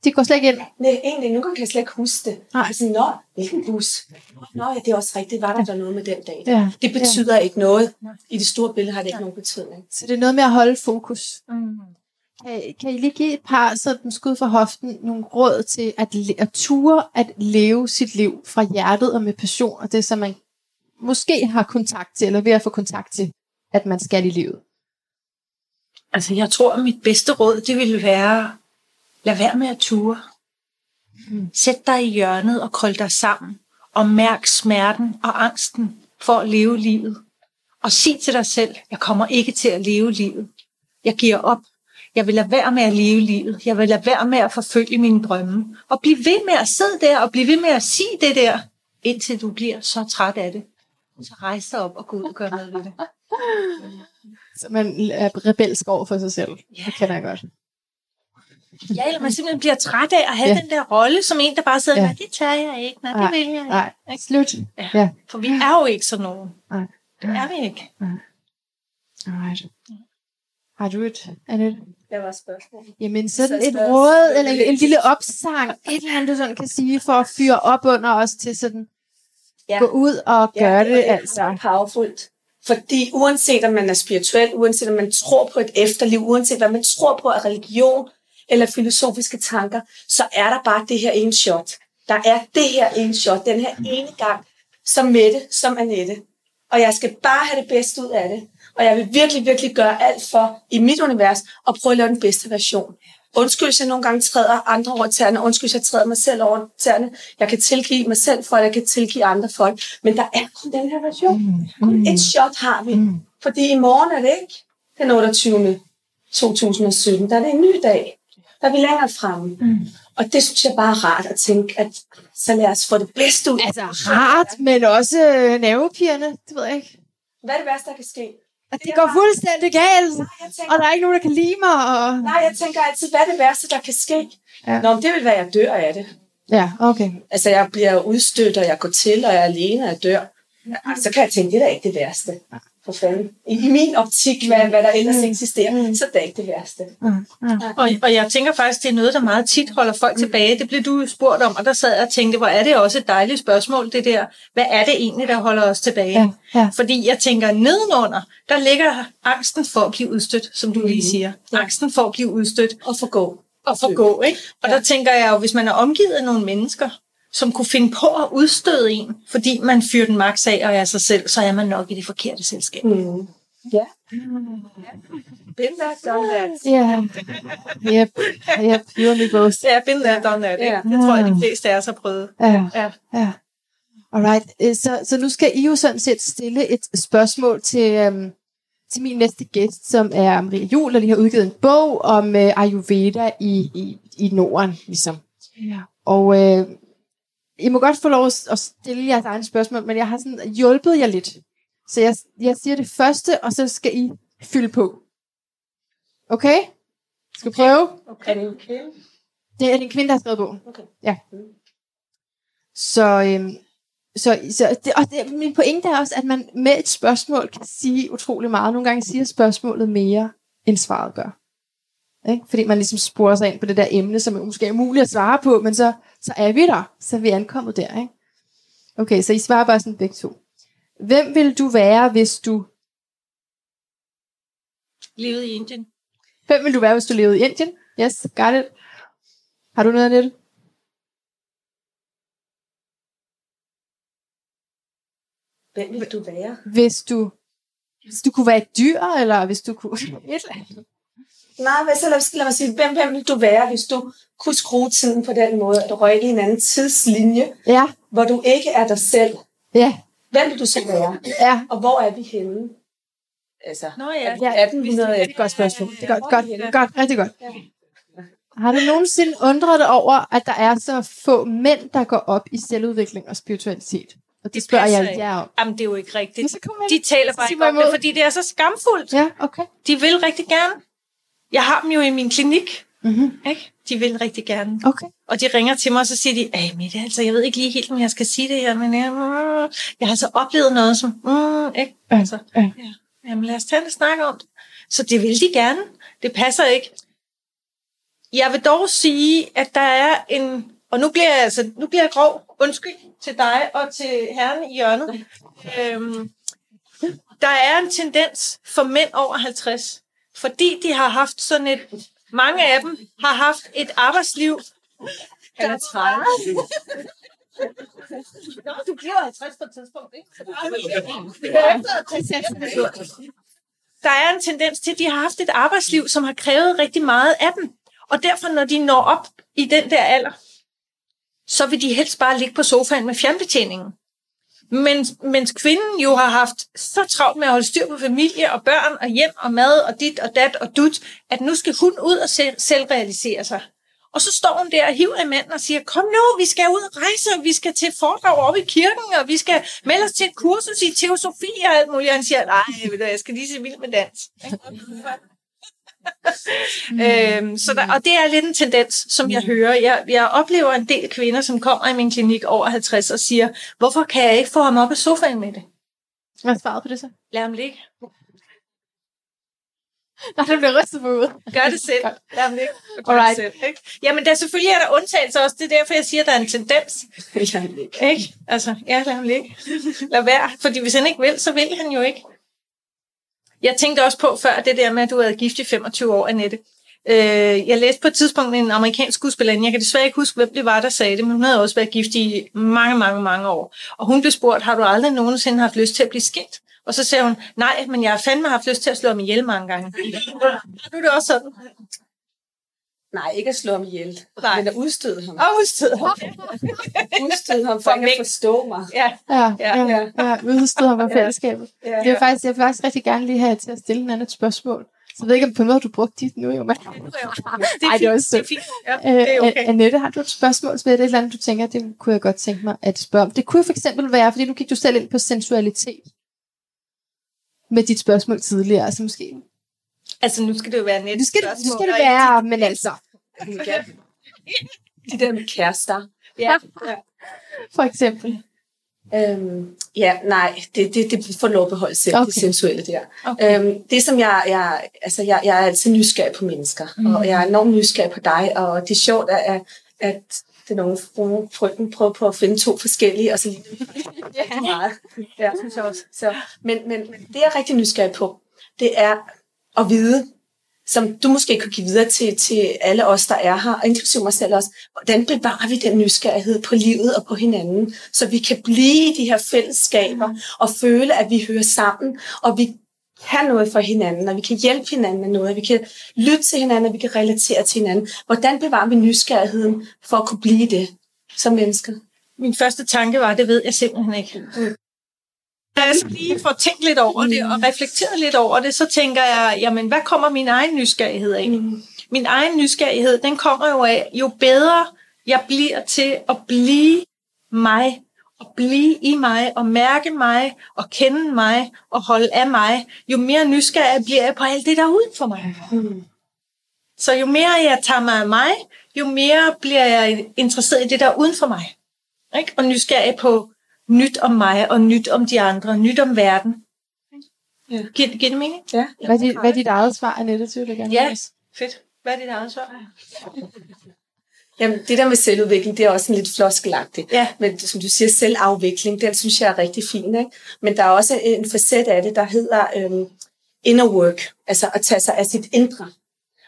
de går slet ikke ind. Nej, egentlig, nu kan jeg slet ikke huske det. Nej. Sådan, Nå, hvilken bus? Nå, ja, det er også rigtigt. Var der der noget med den dag? Ja. Det betyder ja. ikke noget. I det store billede har det ikke nogen betydning. Så det er noget med at holde fokus. Mm. Kan, kan I lige give et par sådan skud for hoften, nogle råd til at, at ture at leve sit liv fra hjertet og med passion, og det som man måske har kontakt til, eller ved at få kontakt til, at man skal i livet? Altså, jeg tror, at mit bedste råd, det ville være, lad være med at ture. Sæt dig i hjørnet og krøl dig sammen, og mærk smerten og angsten for at leve livet. Og sig til dig selv, jeg kommer ikke til at leve livet. Jeg giver op. Jeg vil lade være med at leve livet. Jeg vil lade være med at forfølge mine drømme. Og blive ved med at sidde der og blive ved med at sige det der, indtil du bliver så træt af det. Så rejs dig op og gå ud og gør noget ved det. *laughs* Så man er rebelsk over for sig selv. Ja. Det kender jeg godt. Ja, eller man simpelthen bliver træt af at have Ja. ja. den der rolle, som en, der bare sidder, Ja. ja. nej, det tør jeg ikke, nej, det vil jeg ikke. Nej, slut. Ja. Ja. For vi er jo ikke sådan nogen. Nej. Det er vi ikke. Alright. Har du et, Annette? Hvad var spørgsmålet? Jamen sådan Så et råd, eller en, en lille opsang, et eller andet, du sådan kan sige, for at fyre op under os til sådan, Ja. gå ud og gøre det, er altså. powerfult. Fordi uanset om man er spirituel, uanset om man tror på et efterliv, uanset hvad man tror på af religion eller filosofiske tanker, så er der bare det her ene shot. Der er det her ene shot, den her ene gang, som Mette, som Annette. Og jeg skal bare have det bedste ud af det. Og jeg vil virkelig, virkelig gøre alt for, i mit univers, at prøve at lave den bedste version. Undskyld, jeg nogle gange træder andre over tæerne. Undskyld, jeg træder mig selv over tæerne. Jeg kan tilgive mig selv for, at jeg kan tilgive andre folk. Men der er kun den her version. Kun et shot har vi. Fordi i morgen er det ikke den 28. 2017. Der er det en ny dag. Der er vi længere fremme. Og det synes jeg bare er rart at tænke, at så lad os få det bedste ud. Altså rart, men også øh, nervepirrende, det ved jeg ikke. Hvad er det værste, der kan ske? At det går fuldstændig galt, Nej, jeg tænker, og der er ikke nogen, der kan lide mig. Og... nej, jeg tænker altid, hvad er det værste, der kan ske? Ja. Nå, men det vil være, at jeg dør af det. Ja, okay. Altså, jeg bliver udstødt, og jeg går til, og jeg er alene, og jeg dør. Ja, så kan jeg tænke, det er da ikke det værste. For fanden. I, i min optik, hvad, hvad der ellers eksisterer, så er det ikke det værste. Og, og jeg tænker faktisk, det er noget, der meget tit holder folk tilbage. Det blev du spurgt om, og der sad jeg og tænkte, hvor er det også et dejligt spørgsmål, det der. Hvad er det egentlig, der holder os tilbage? Ja, ja. Fordi jeg tænker, nedenunder, der ligger angsten for at blive udstødt, som du lige siger. Angsten for at blive udstødt. Og forgå. og forgå. Ikke? Og der tænker jeg jo, hvis man er omgivet af nogle mennesker, som kunne finde på at udstøde en, fordi man fyrer den maks af og er sig selv, så er man nok i det forkerte selskab. Mm. Ja. Been there, done that. Ja. Yep. Yep. You and me both. Ja, been there, done that. Ja. Det tror jeg, de fleste af os har prøvet. Ja. Ja. Ja. Alright. Øh, Så, så nu skal I jo sådan set stille et spørgsmål til, øhm, til min næste gæst, som er Maria Jul, og de har udgivet en bog om øh, Ayurveda i, i, i Norden, ligesom. Ja. Og øh, I må godt få lov at stille jeres egne spørgsmål, men jeg har sådan hjulpet jer lidt. Så jeg, jeg siger det første, og så skal I fylde på. Okay? Skal vi prøve? Er det okay? Det er en kvinde, der har skrevet bogen. Okay. Ja. Så, øhm, så, så det, og det, min pointe er også, at man med et spørgsmål kan sige utrolig meget. Nogle gange siger spørgsmålet mere, end svaret gør. Ikke? Fordi man ligesom sporer sig ind på det der emne, som måske er umuligt at svare på, men så, så er vi der. Så er vi ankommet der. Ikke? Okay, så I svarer bare sådan begge to. Hvem vil du være, hvis du... Livet i Indien. Hvem vil du være, hvis du levede i Indien? Yes, got it. Har du noget af det? Hvem vil du være? Hvis du, hvis du kunne være et dyr, eller hvis du kunne... *laughs* Et eller andet. Nej, hvad så lad, lad mig sige, hvem, hvem vil du være, hvis du kunne skrue tiden på den måde, at du røg i en anden tidslinje, Ja, hvor du ikke er dig selv, ja, hvem vil du så være? Ja, Og hvor er vi henne? Altså, Nå ja. Ja, 1800 det er et godt spørgsmål. Det er godt, godt, godt, rigtig godt. Har du nogensinde undret dig over, at der er så få mænd, der går op i selvudvikling og spiritualitet? Og det, Det spørger jeg ikke. jer om. Jamen, det er jo ikke rigtigt. Så De taler bare ikke om det, fordi det er så skamfuldt. Ja, okay. De vil rigtig gerne. Jeg har dem jo i min klinik. Mm-hmm. Ikke? De vil rigtig gerne. Okay. Og de ringer til mig, og så siger de, Ej, Mette, altså, jeg ved ikke lige helt, om jeg skal sige det her, men jeg, mm, jeg har så oplevet noget, som, mm, ikke? Altså, ja. ja. Jamen, lad os tage en snak om det. Så det vil de gerne. Det passer ikke. Jeg vil dog sige, at der er en, og nu bliver jeg, altså, nu bliver jeg grov, undskyld til dig og til herren i hjørnet. Øhm, der er en tendens for mænd over 50, fordi de har haft sådan et, mange af dem har haft et arbejdsliv. Han er 30. Nå, du bliver 50 på et tidspunkt, ikke? Der er en tendens til, at de har haft et arbejdsliv, som har krævet rigtig meget af dem. Og derfor, når de når op i den der alder, så vil de helst bare ligge på sofaen med fjernbetjeningen. Mens, mens kvinden jo har haft så travlt med at holde styr på familie og børn og hjem og mad og dit og dat og dut, at nu skal hun ud og selv, selvrealisere sig. Og så står hun der og hiver i manden og siger, kom nu, vi skal ud og rejse, og vi skal til foredrag op i kirken, og vi skal melde os til et kursus i teosofi og alt muligt. Og han siger, nej, jeg skal lige se vild med dans øhm, så der, og det er lidt en tendens, som jeg hører. Jeg, jeg oplever en del kvinder, som kommer i min klinik over 50 og siger, hvorfor kan jeg ikke få ham op af sofaen med det? Hvad er svaret på det så? Lad ham ligge. *laughs* Nej, der bliver rystet på hovedet. Gør det selv. Lad ham ligge. Og gør Alright. det selv, ikke? Jamen, der selvfølgelig er der undtagelser også. Det er derfor, jeg siger, at der er en tendens. *laughs* Ikke? Altså, ja, lad ham ligge. Lad være. Fordi hvis han ikke vil, så vil han jo ikke. Jeg tænkte også på før det der med, at du havde gift i 25 år, Annette. Øh, jeg læste på et tidspunkt en amerikansk skuespillerinde. Jeg kan desværre ikke huske, hvem det var, der sagde det, men hun havde også været gift i mange, mange, mange år. Og hun blev spurgt, har du aldrig nogensinde haft lyst til at blive skilt? Og så sagde hun, nej, men jeg har fandme haft lyst til at slå ham ihjel mange gange. *laughs* Har du det også sådan? Nej, ikke at slå ham ihjel, Nej. men at udstøde ham. Og udstød ham. *laughs* Udstøde ham for ikke at forstå mig. Ja. Ja, Ja, ja, ja. ja udstød ham af fællesskabet. Ja. Det er faktisk, jeg vil faktisk rigtig gerne lige have til at stille en anden et spørgsmål. Så jeg ved ikke, om på en måde du brugte dit nu, jo. Men... Det er Ej, det er er fint. Ja, det er Øh, okay. Annette, har du et spørgsmål, er det et eller andet, du tænker, det kunne jeg godt tænke mig at spørge om. Det kunne for eksempel være, fordi nu gik du selv ind på sensualitet med dit spørgsmål tidligere. Altså måske, Altså, nu skal det jo være net nu skal, det, nu skal det være, men altså, De der med kærester. Ja. for eksempel. Øhm, ja, nej, det, det, det får lov at beholde selv, okay. Det sensuelle der. Okay. Øhm, det som jeg, jeg, altså jeg, jeg er altid nysgerrig på mennesker, mm. og jeg er enormt nysgerrig på dig, og det er sjovt, at, at det er nogle frue frøken prøver på at finde to forskellige, og så lige *laughs* ja. meget. Ja, synes jeg også. Så, men, men, men det, jeg er rigtig nysgerrig på, det er at vide, som du måske kunne give videre til, til alle os, der er her, og inklusive mig selv også, hvordan bevarer vi den nysgerrighed på livet og på hinanden, så vi kan blive i de her fællesskaber og føle, at vi hører sammen, og vi kan noget for hinanden, og vi kan hjælpe hinanden med noget, og vi kan lytte til hinanden, og vi kan relatere til hinanden. Hvordan bevarer vi nysgerrigheden for at kunne blive det som mennesker? Min første tanke var, det ved jeg simpelthen ikke. Jeg så lige får tænkt lidt over det og reflekteret lidt over det, så tænker jeg, jamen hvad kommer min egen nysgerrighed af? Min egen nysgerrighed, den kommer jo af, jo bedre jeg bliver til at blive mig, og blive i mig, og mærke mig, og kende mig, og holde af mig, jo mere nysgerrig bliver jeg på alt det, der er uden for mig. Så jo mere jeg tager mig af mig, jo mere bliver jeg interesseret i det, der er uden for mig. Ikke? Og nysgerrig på nyt om mig, og nyt om de andre, nyt om verden. Ja. Giver, giver det mening? Ja. Hvad er, dit, hvad er dit eget svar, Annette, til det gerne? Ja. Fedt. Hvad er dit eget svar? *laughs* Jamen, det der med selvudvikling, det er også en lidt floskelagtigt. Ja. Men som du siger, selvafvikling, den synes jeg er rigtig fin. Ikke? Men der er også en facet af det, der hedder øhm, inner work, altså at tage sig af sit indre.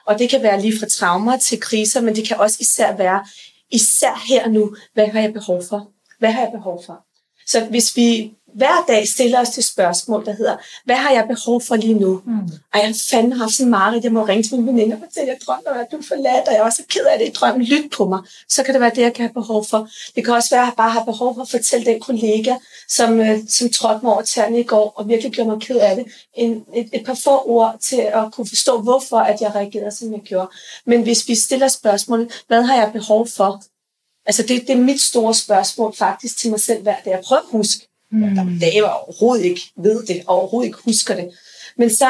Og det kan være lige fra traumer til kriser, men det kan også især være, især her nu, hvad har jeg behov for? Hvad har jeg behov for? Så hvis vi, hver dag stiller os det spørgsmål, der hedder, hvad har jeg behov for lige nu? Mm. Ej, jeg har fandme haft sådan meget, jeg må ringe til min veninde og fortælle, jeg drømmer, at du er forladt, og jeg er også ked af det i drømmen. Lyt på mig. Så kan det være det, jeg kan have behov for. Det kan også være, at jeg bare har behov for at fortælle den kollega, som, øh, som trådte mig over tæerne i går, og virkelig gjorde mig ked af det, en, et, et par få ord til at kunne forstå, hvorfor at jeg reagerede, som jeg gjorde. Men hvis vi stiller spørgsmålet, hvad har jeg behov for? Altså det, det er mit store spørgsmål faktisk til mig selv hver dag. Jeg prøver at huske, Mm. Der er dage, jeg overhovedet ikke ved det, og overhovedet ikke husker det. Men så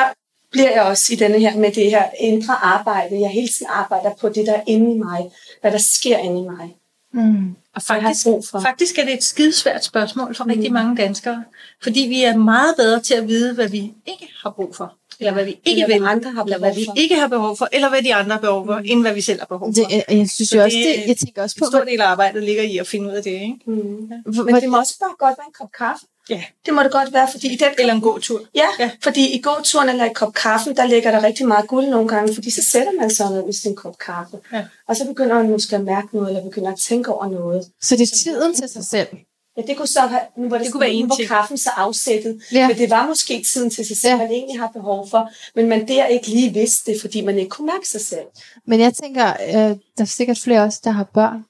bliver jeg også i denne her med det her indre arbejde. Jeg hele tiden arbejder på det, der er inde i mig. Hvad der sker inde i mig. Mm. Og faktisk, for. faktisk er det et skidesvært spørgsmål for mm. rigtig mange danskere. Fordi vi er meget bedre til at vide, hvad vi ikke har brug for eller hvad vi ikke eller vil, andre har eller hvad vi ikke har behov for, eller hvad de andre har behov for, mm. end hvad vi selv har behov for. Det, jeg, jeg synes jo også, det, jeg tænker også på... En stor del af arbejdet ligger i at finde ud af det, ikke? Mm. Ja. Men det må også bare godt være en kop kaffe. Ja. Det må det godt være, fordi i den... Eller en god tur. Ja, ja, fordi i gåturen eller en kop kaffe, der ligger der rigtig meget guld nogle gange, fordi så sætter man sig ned med sin kop kaffe. Ja. Og så begynder man måske at mærke noget, eller begynder at tænke over noget. Så det er tiden til sig selv? Ja, det kunne så have, nu var det, det kunne være en hvor kaffen så afsættet, ja. men det var måske tiden til sig selv, ja. man egentlig har behov for, men man der ikke lige vidste det, fordi man ikke kunne mærke sig selv. Men jeg tænker, øh, der er sikkert flere også, der har børn.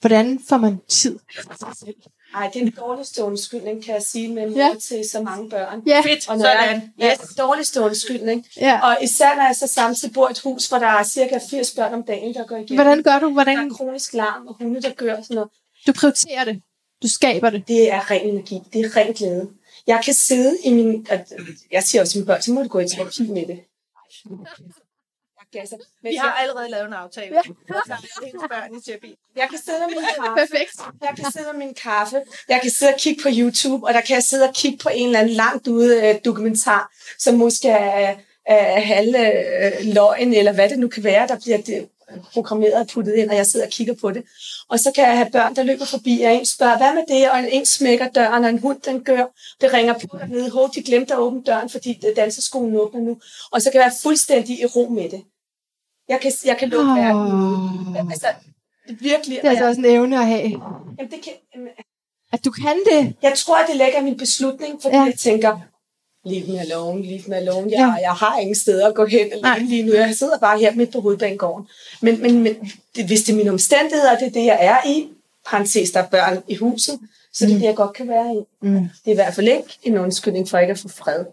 Hvordan får man tid til sig selv? Ej, det er den dårligste undskyldning, kan jeg sige, med ja. til så mange børn. Ja, Fedt, og når sådan. Jeg, yes. ja, dårligste undskyldning. Ja. Og især når jeg så samtidig bor i et hus, hvor der er cirka 80 børn om dagen, der går igennem. Hvordan gør du? Hvordan? Der er kronisk larm og hunde, der gør sådan noget. Du prioriterer det. Du skaber det. Det er ren energi. Det er ren glæde. Jeg kan sidde i min... Jeg siger også til mine børn, så må du gå i terapi med det. Altså, vi har allerede lavet en aftale. Ja. børn i terapi. Jeg kan sidde med min kaffe. Perfekt. Jeg kan sidde med min kaffe. Jeg kan sidde og kigge på YouTube, og der kan jeg sidde og kigge på en eller anden langt ude uh, dokumentar, som måske er, er halve løgn, eller hvad det nu kan være, der bliver det, programmeret og puttet ind, og jeg sidder og kigger på det. Og så kan jeg have børn, der løber forbi, og en spørger, hvad med det? Og en smækker døren, og en hund, den gør. Det ringer på dernede. Hov, de glemte at åbne døren, fordi danseskolen åbner nu. Og så kan jeg være fuldstændig i ro med det. Jeg kan, jeg kan lukke oh. verden Altså, det virkelig... Det er altså også en evne at have. Jamen, det kan, at du kan det. Jeg tror, at det lægger min beslutning, fordi ja. jeg tænker, leave me alone, leave me alone. Jeg, ja. jeg har ingen steder at gå hen eller lige nu. Jeg sidder bare her midt på hovedbanegården. Men, men, men det, hvis det er mine omstændigheder, det er det, jeg er i, parentes, der er børn i huset, så det er mm. det, jeg godt kan være i. Mm. Det er i hvert fald ikke en undskyldning for ikke at få fred.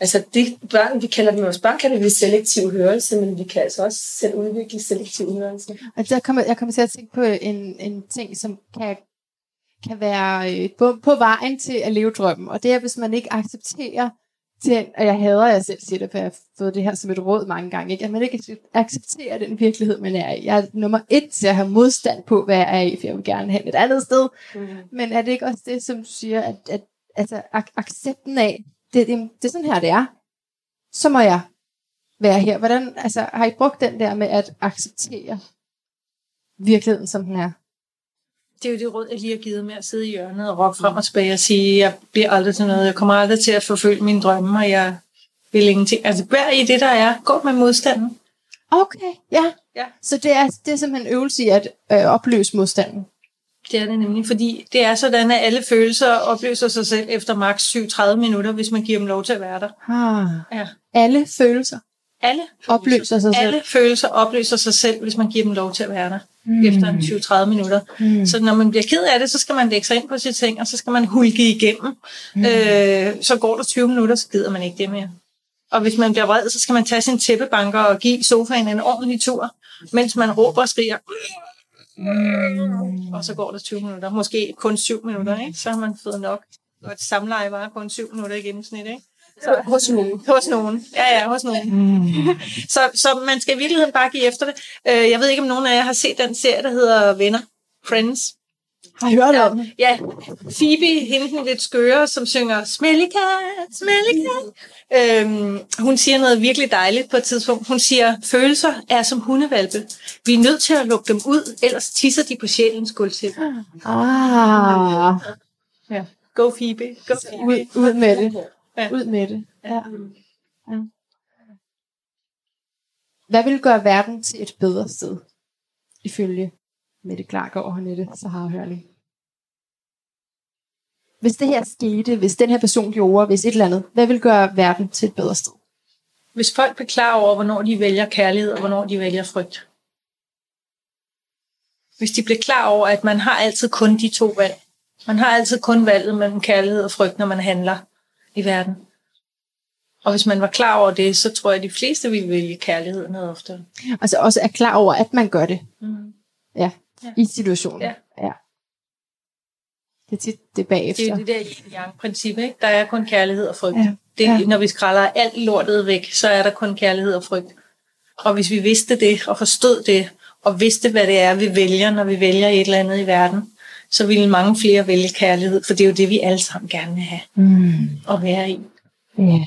Altså, det, børn, vi kalder dem vores børn, kalder vi selektiv hørelse, men vi kan altså også selv udvikle selektiv hørelse. Altså, jeg kommer, jeg kommer til at tænke på en, en ting, som kan kan være øh, på, på vejen til at leve drømmen. Og det er, hvis man ikke accepterer den, og jeg hader, at jeg selv siger det, for jeg har fået det her som et råd mange gange, ikke? at man ikke accepterer den virkelighed, man er i. Jeg er nummer et til at have modstand på, hvad jeg er i, for jeg vil gerne have et andet sted. Mm. Men er det ikke også det, som du siger, at, at altså, ak- accepten af, det, det, det er sådan her, det er. Så må jeg være her. Hvordan, altså, har I brugt den der med at acceptere virkeligheden, som den er? Det er jo det råd, jeg lige har givet med at sidde i hjørnet og råbe frem og tilbage og sige, jeg bliver aldrig til noget, jeg kommer aldrig til at forfølge mine drømme, og jeg vil ingenting. Altså, vær i det, der er. Gå med modstanden. Okay, ja. ja. Så det er, det er simpelthen en øvelse i at øh, opløse modstanden. Det er det nemlig, fordi det er sådan, at alle følelser opløser sig selv efter maks 7-30 minutter, hvis man giver dem lov til at være der. Ah. Ja. Alle følelser? Alle følelser. opløser sig selv? Alle følelser opløser sig selv, hvis man giver dem lov til at være der mm. efter 20-30 minutter. Mm. Så når man bliver ked af det, så skal man lægge sig ind på sit ting, og så skal man hulke igennem. Mm. Øh, så går der 20 minutter, så gider man ikke det mere. Og hvis man bliver vred, så skal man tage sin tæppebanker og give sofaen en ordentlig tur, mens man råber og skriger. Mm. Og så går der 20 minutter, måske kun 7 minutter, ikke? så har man fået nok. Og et samleje var kun 7 minutter i gennemsnit, ikke? Så, hos nogen. Hos nogen. Ja, ja, hos nogen. Mm. så, så man skal i virkeligheden bare give efter det. Øh, jeg ved ikke, om nogen af jer har set den serie, der hedder Venner. Friends. Har I hørt om den? Ja, Phoebe, hende den lidt skøre, som synger smelly cat. Øhm, hun siger noget virkelig dejligt på et tidspunkt. Hun siger, følelser er som hundevalpe. Vi er nødt til at lukke dem ud, ellers tisser de på sjælens gulvtæppe. Ah. Ja. Go Phoebe. Go Phoebe. Ud, ud med det. Ja. Ud med det. Ja. ja. Hvad vil gøre verden til et bedre sted, ifølge Mette Klargaard og Annette Sahara Hørling? hvis det her skete, hvis den her person gjorde, hvis et eller andet, hvad vil gøre verden til et bedre sted? Hvis folk bliver klar over, hvornår de vælger kærlighed, og hvornår de vælger frygt. Hvis de bliver klar over, at man har altid kun de to valg. Man har altid kun valget mellem kærlighed og frygt, når man handler i verden. Og hvis man var klar over det, så tror jeg, at de fleste ville vælge kærlighed noget oftere. Altså også er klar over, at man gør det. Mm. Ja, Ja. i situationen. Ja. ja. Det er tit det Det bagefter. er jo det der yin-yang-princip, ikke? Der er kun kærlighed og frygt. Ja. Det, Ja. Når vi skræller alt lortet væk, så er der kun kærlighed og frygt. Og hvis vi vidste det, og forstod det, og vidste, hvad det er, vi vælger, når vi vælger et eller andet i verden, så ville mange flere vælge kærlighed, for det er jo det, vi alle sammen gerne vil have Mm. og være i. Ja.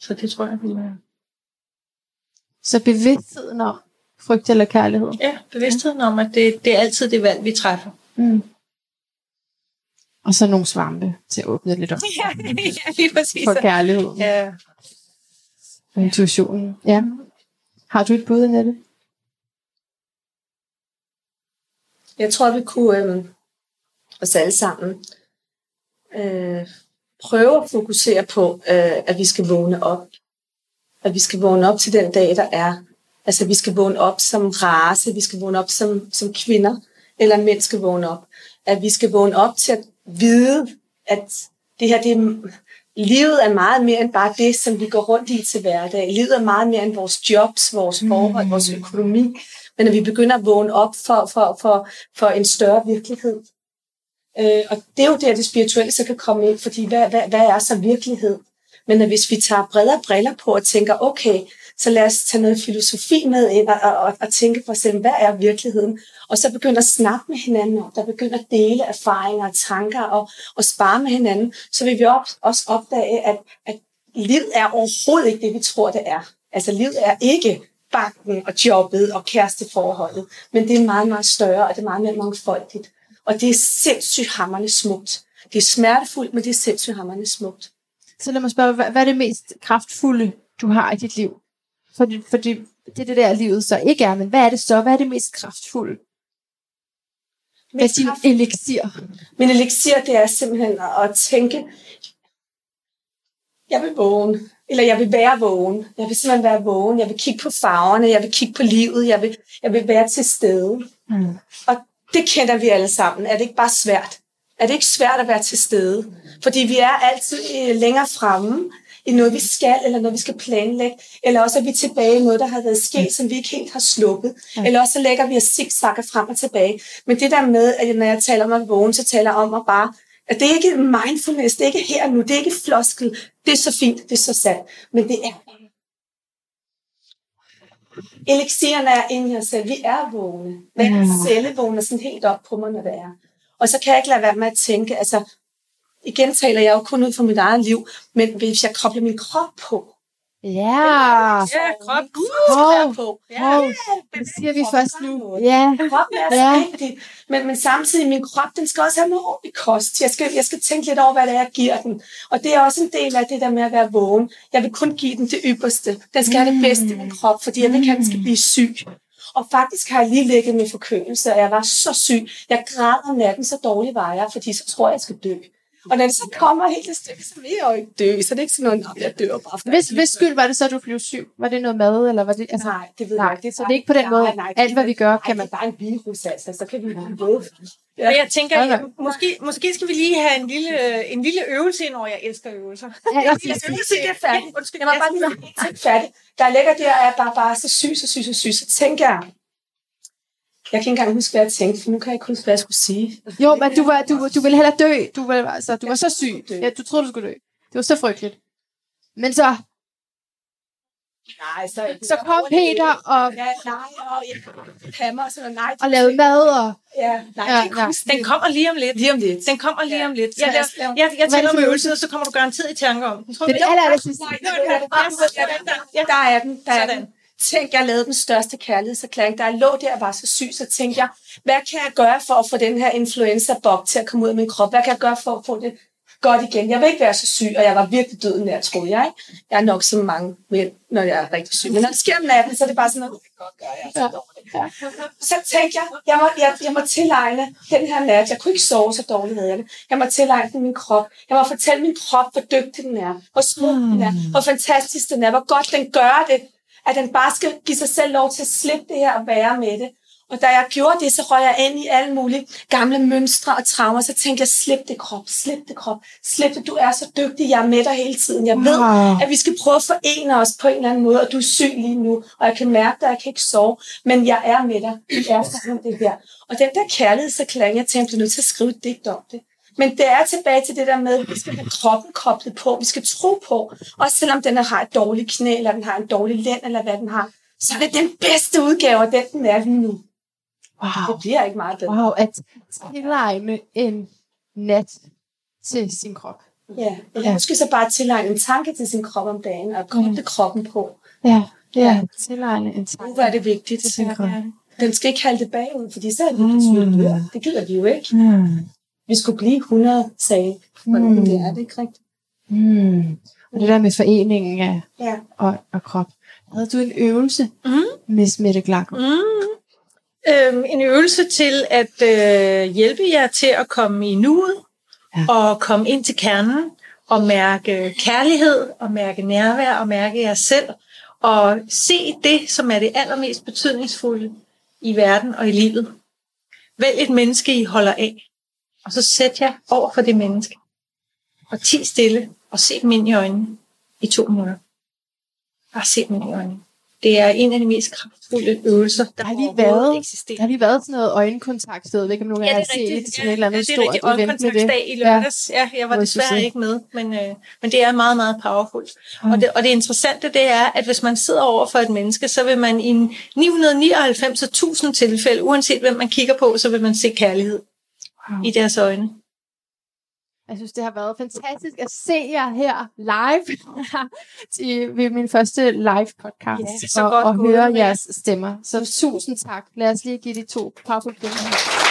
Så det tror jeg, ville være. Så bevidstheden om frygt eller kærlighed. Ja, bevidstheden om, at det, det er altid det valg, vi træffer. Mm. Og så nogle svampe til at åbne lidt op *laughs* ja, lige præcis. for kærlighed Ja. og intuitionen. Ja. Har du et bud, Annette? Jeg tror, vi kunne øh, os alle sammen øh, prøve at fokusere på, øh, at vi skal vågne op. At vi skal vågne op til den dag, der er. Altså, vi skal vågne op som race, vi skal vågne op som, som kvinder, eller mænd skal vågne op. At vi skal vågne op til at vide, at det her, det er, livet er meget mere end bare det, som vi går rundt i til hverdag. Livet er meget mere end vores jobs, vores forhold, mm. vores økonomi. Men at vi begynder at vågne op for, for, for, for en større virkelighed. Øh, og det er jo der, det spirituelle så kan komme ind, fordi hvad, hvad, hvad er så virkelighed? Men at hvis vi tager bredere briller på og tænker, okay, så lad os tage noget filosofi med ind og, og, og tænke på os selv, hvad er virkeligheden? Og så begynder at snakke med hinanden om, der begynder at dele erfaringer og tanker og, og spare med hinanden, så vil vi op, også opdage, at, at livet er overhovedet ikke det, vi tror, det er. Altså livet er ikke banken og jobbet og kæresteforholdet, men det er meget, meget større, og det er meget mere mangfoldigt. Og det er sindssygt hammerende smukt. Det er smertefuldt, men det er sindssygt hammerende smukt. Så lad mig spørge, hvad, er det mest kraftfulde, du har i dit liv? Fordi, fordi det er det der, livet så ikke er, men hvad er det så? Hvad er det mest kraftfulde? Hvad er din elixir? Min elixir, det er simpelthen at tænke, jeg vil vågne, eller jeg vil være vågen. Jeg vil simpelthen være vågen. Jeg vil kigge på farverne, jeg vil kigge på livet, jeg vil, jeg vil være til stede. Mm. Og det kender vi alle sammen. Er det ikke bare svært? Er det ikke svært at være til stede? Fordi vi er altid øh, længere fremme i noget, vi skal, eller noget, vi skal planlægge. Eller også er vi tilbage i noget, der har været sket, som vi ikke helt har sluppet. Ja. Eller også så lægger vi os zigzagger frem og tilbage. Men det der med, at når jeg taler om at vågne, så taler jeg om at bare at det er ikke mindfulness, det er ikke her nu, det er ikke floskel. Det er så fint, det er så sandt, men det er Elixiren er inde i os selv. Vi er vågne. Hver Ja. celle vågner sådan helt op på mig, når det er. Og så kan jeg ikke lade være med at tænke, altså, igen taler jeg jo kun ud fra mit eget liv, men hvis jeg kobler min krop på, Ja. Ja, krop. krop på, Hov, det siger vi først nu. Ja. Kroppen er Ja. så vigtig, men, men samtidig min krop, den skal også have noget ordentlig kost. Jeg skal, jeg skal tænke lidt over, hvad det er, jeg giver den. Og det er også en del af det der med at være vågen. Jeg vil kun give den det ypperste. Den skal have det bedste i min krop, fordi jeg vil ikke have, at den skal blive syg. Og faktisk har jeg lige ligget med forkølelse, og jeg var så syg. Jeg græd om natten, så dårlig var jeg, fordi så tror jeg, jeg skal dø. Og når det så kommer helt et stykke, så vil jeg jo ikke dø. Så det er ikke sådan noget, "Nå, jeg dør bare. for Hvis, hvis skyld var det så, at du blev syg? Var det noget mad, eller var det... Altså, Nej, det ved Nej, jeg ikke. så det er ikke på den måde, alt, hvad vi gør, kan man- Der er en virus, altså, så kan vi blive ved. Ja. Men jeg tænker, jeg, måske, måske skal vi lige have en lille, en lille øvelse ind over. Jeg elsker øvelser. ja, *laughs* jeg, lige sige, det er færdigt. Undskyld, Jeg var bare lige ting færdig. Der ligger der, og jeg er bare, bare så syg, så syg, så syg. Så tænker jeg, jeg kan ikke engang huske, hvad jeg tænkte, for nu kan jeg ikke huske, hvad jeg skulle sige. jo, men du, var, du, du ville hellere dø. Du, var, altså, du var så syg. dø. Ja, du troede, du skulle dø. Det var så frygteligt. Men så, Nej, så, så kom Peter og, Ja, nej, og jeg hammer og sådan. Nej, og lavede mad. Og, Ja, nej, Ja, jeg ja. Den kommer lige om lidt. lige om lidt. Den kommer lige Ja. om lidt. Så Jeg, jeg- jeg, jeg, jeg er for med en øvelsen, og så kommer du garanteret i tanke om den. Tror det er det aller, aller sidste. Ja, der. Ja. Der er den, der er den. Tænk, jeg lavede den største kærlighedserklæring. Da jeg lå der og var så syg, så tænkte jeg, hvad kan jeg gøre for at få den her influenza-bog til at komme ud af min krop? Hvad kan jeg gøre for at få det godt igen? Jeg vil ikke være så syg, og jeg var virkelig død nær, troede jeg. Ikke? Jeg er nok som mange mænd, når jeg er rigtig syg. Men når det sker om natten, så er det bare sådan noget, godt gøre, jeg er så dårlig. Så tænkte jeg, jeg må, jeg, jeg må tilegne den her nat. Jeg kunne ikke sove, så dårligt havde jeg det. Jeg må tilegne den min krop. Jeg må fortælle min krop, hvor dygtig den er. Hvor smuk den er. Hvor fantastisk den er. Hvor godt den gør det. At den bare skal give sig selv lov til at slippe det her og være med det. Og da jeg gjorde det, så røg jeg ind i alle mulige gamle mønstre og traumer. Så tænkte jeg, slip det krop, slip det krop, slip det. Du er så dygtig, jeg er med dig hele tiden. Jeg ved, Wow. at vi skal prøve at forene os på en eller anden måde, og du er syg lige nu, og jeg kan mærke dig, jeg kan ikke sove, men jeg er med dig. Vi er sammen det her. Og den der kærlighedserklæring, jeg tænkte, jeg nødt til at skrive et digt om det. Men det er tilbage til det der med, at vi skal have kroppen koblet på, vi skal tro på, også selvom den har et dårligt knæ, eller den har en dårlig lænd, eller hvad den har, så er det den bedste udgave af den, den er lige nu. Wow. Det bliver ikke meget bedre. Wow, at tilegne en nat til sin krop. Ja, eller Ja. måske så bare tilegne en tanke til sin krop om dagen, og koble kroppen på. Ja, ja. Tilegne en tanke. hvor er det vigtigt. til sin krop. Den skal ikke halte bagud, fordi så er det Mm. dør. Det gider vi jo ikke. Mm. Vi skulle blive 100, sagde hvordan Mm. det er det ikke rigtigt? Mm. Og det der med foreningen af Ja. og, og krop. Havde du en øvelse, Mm. Miss Mette Glakker? Mm. Øhm, en øvelse til at øh, hjælpe jer til at komme i nuet Ja. og komme ind til kernen og mærke kærlighed og mærke nærvær og mærke jer selv og se det, som er det allermest betydningsfulde i verden og i livet. Vælg et menneske, I holder af, og så sæt jer over for det menneske. Og ti stille og se dem ind i øjnene i to minutter. Bare se dem ind i øjnene. Det er en af de mest kraftfulde øvelser, der Der har lige været- eksisterer. Der har lige været sådan noget øjenkontakt, ikke, om nogen af jer har set det til sådan et eller andet ja, det er stort event med det. øjenkontaktsdag i lørdags. Ja. ja, jeg var Hvor desværre ikke med, men, øh, men det er meget, meget powerfult. Mm. Og, det, og det interessante det er, at hvis man sidder over for et menneske, så vil man i 999 og 1000 tilfælde, uanset hvem man kigger på, så vil man se kærlighed Wow. i deres øjne. Jeg synes, det har været fantastisk at se jer her live *laughs* til, ved min første live podcast så og, godt og gået høre med jeres stemmer. Så tusind tak. Lad os lige give de to powerful kvinder.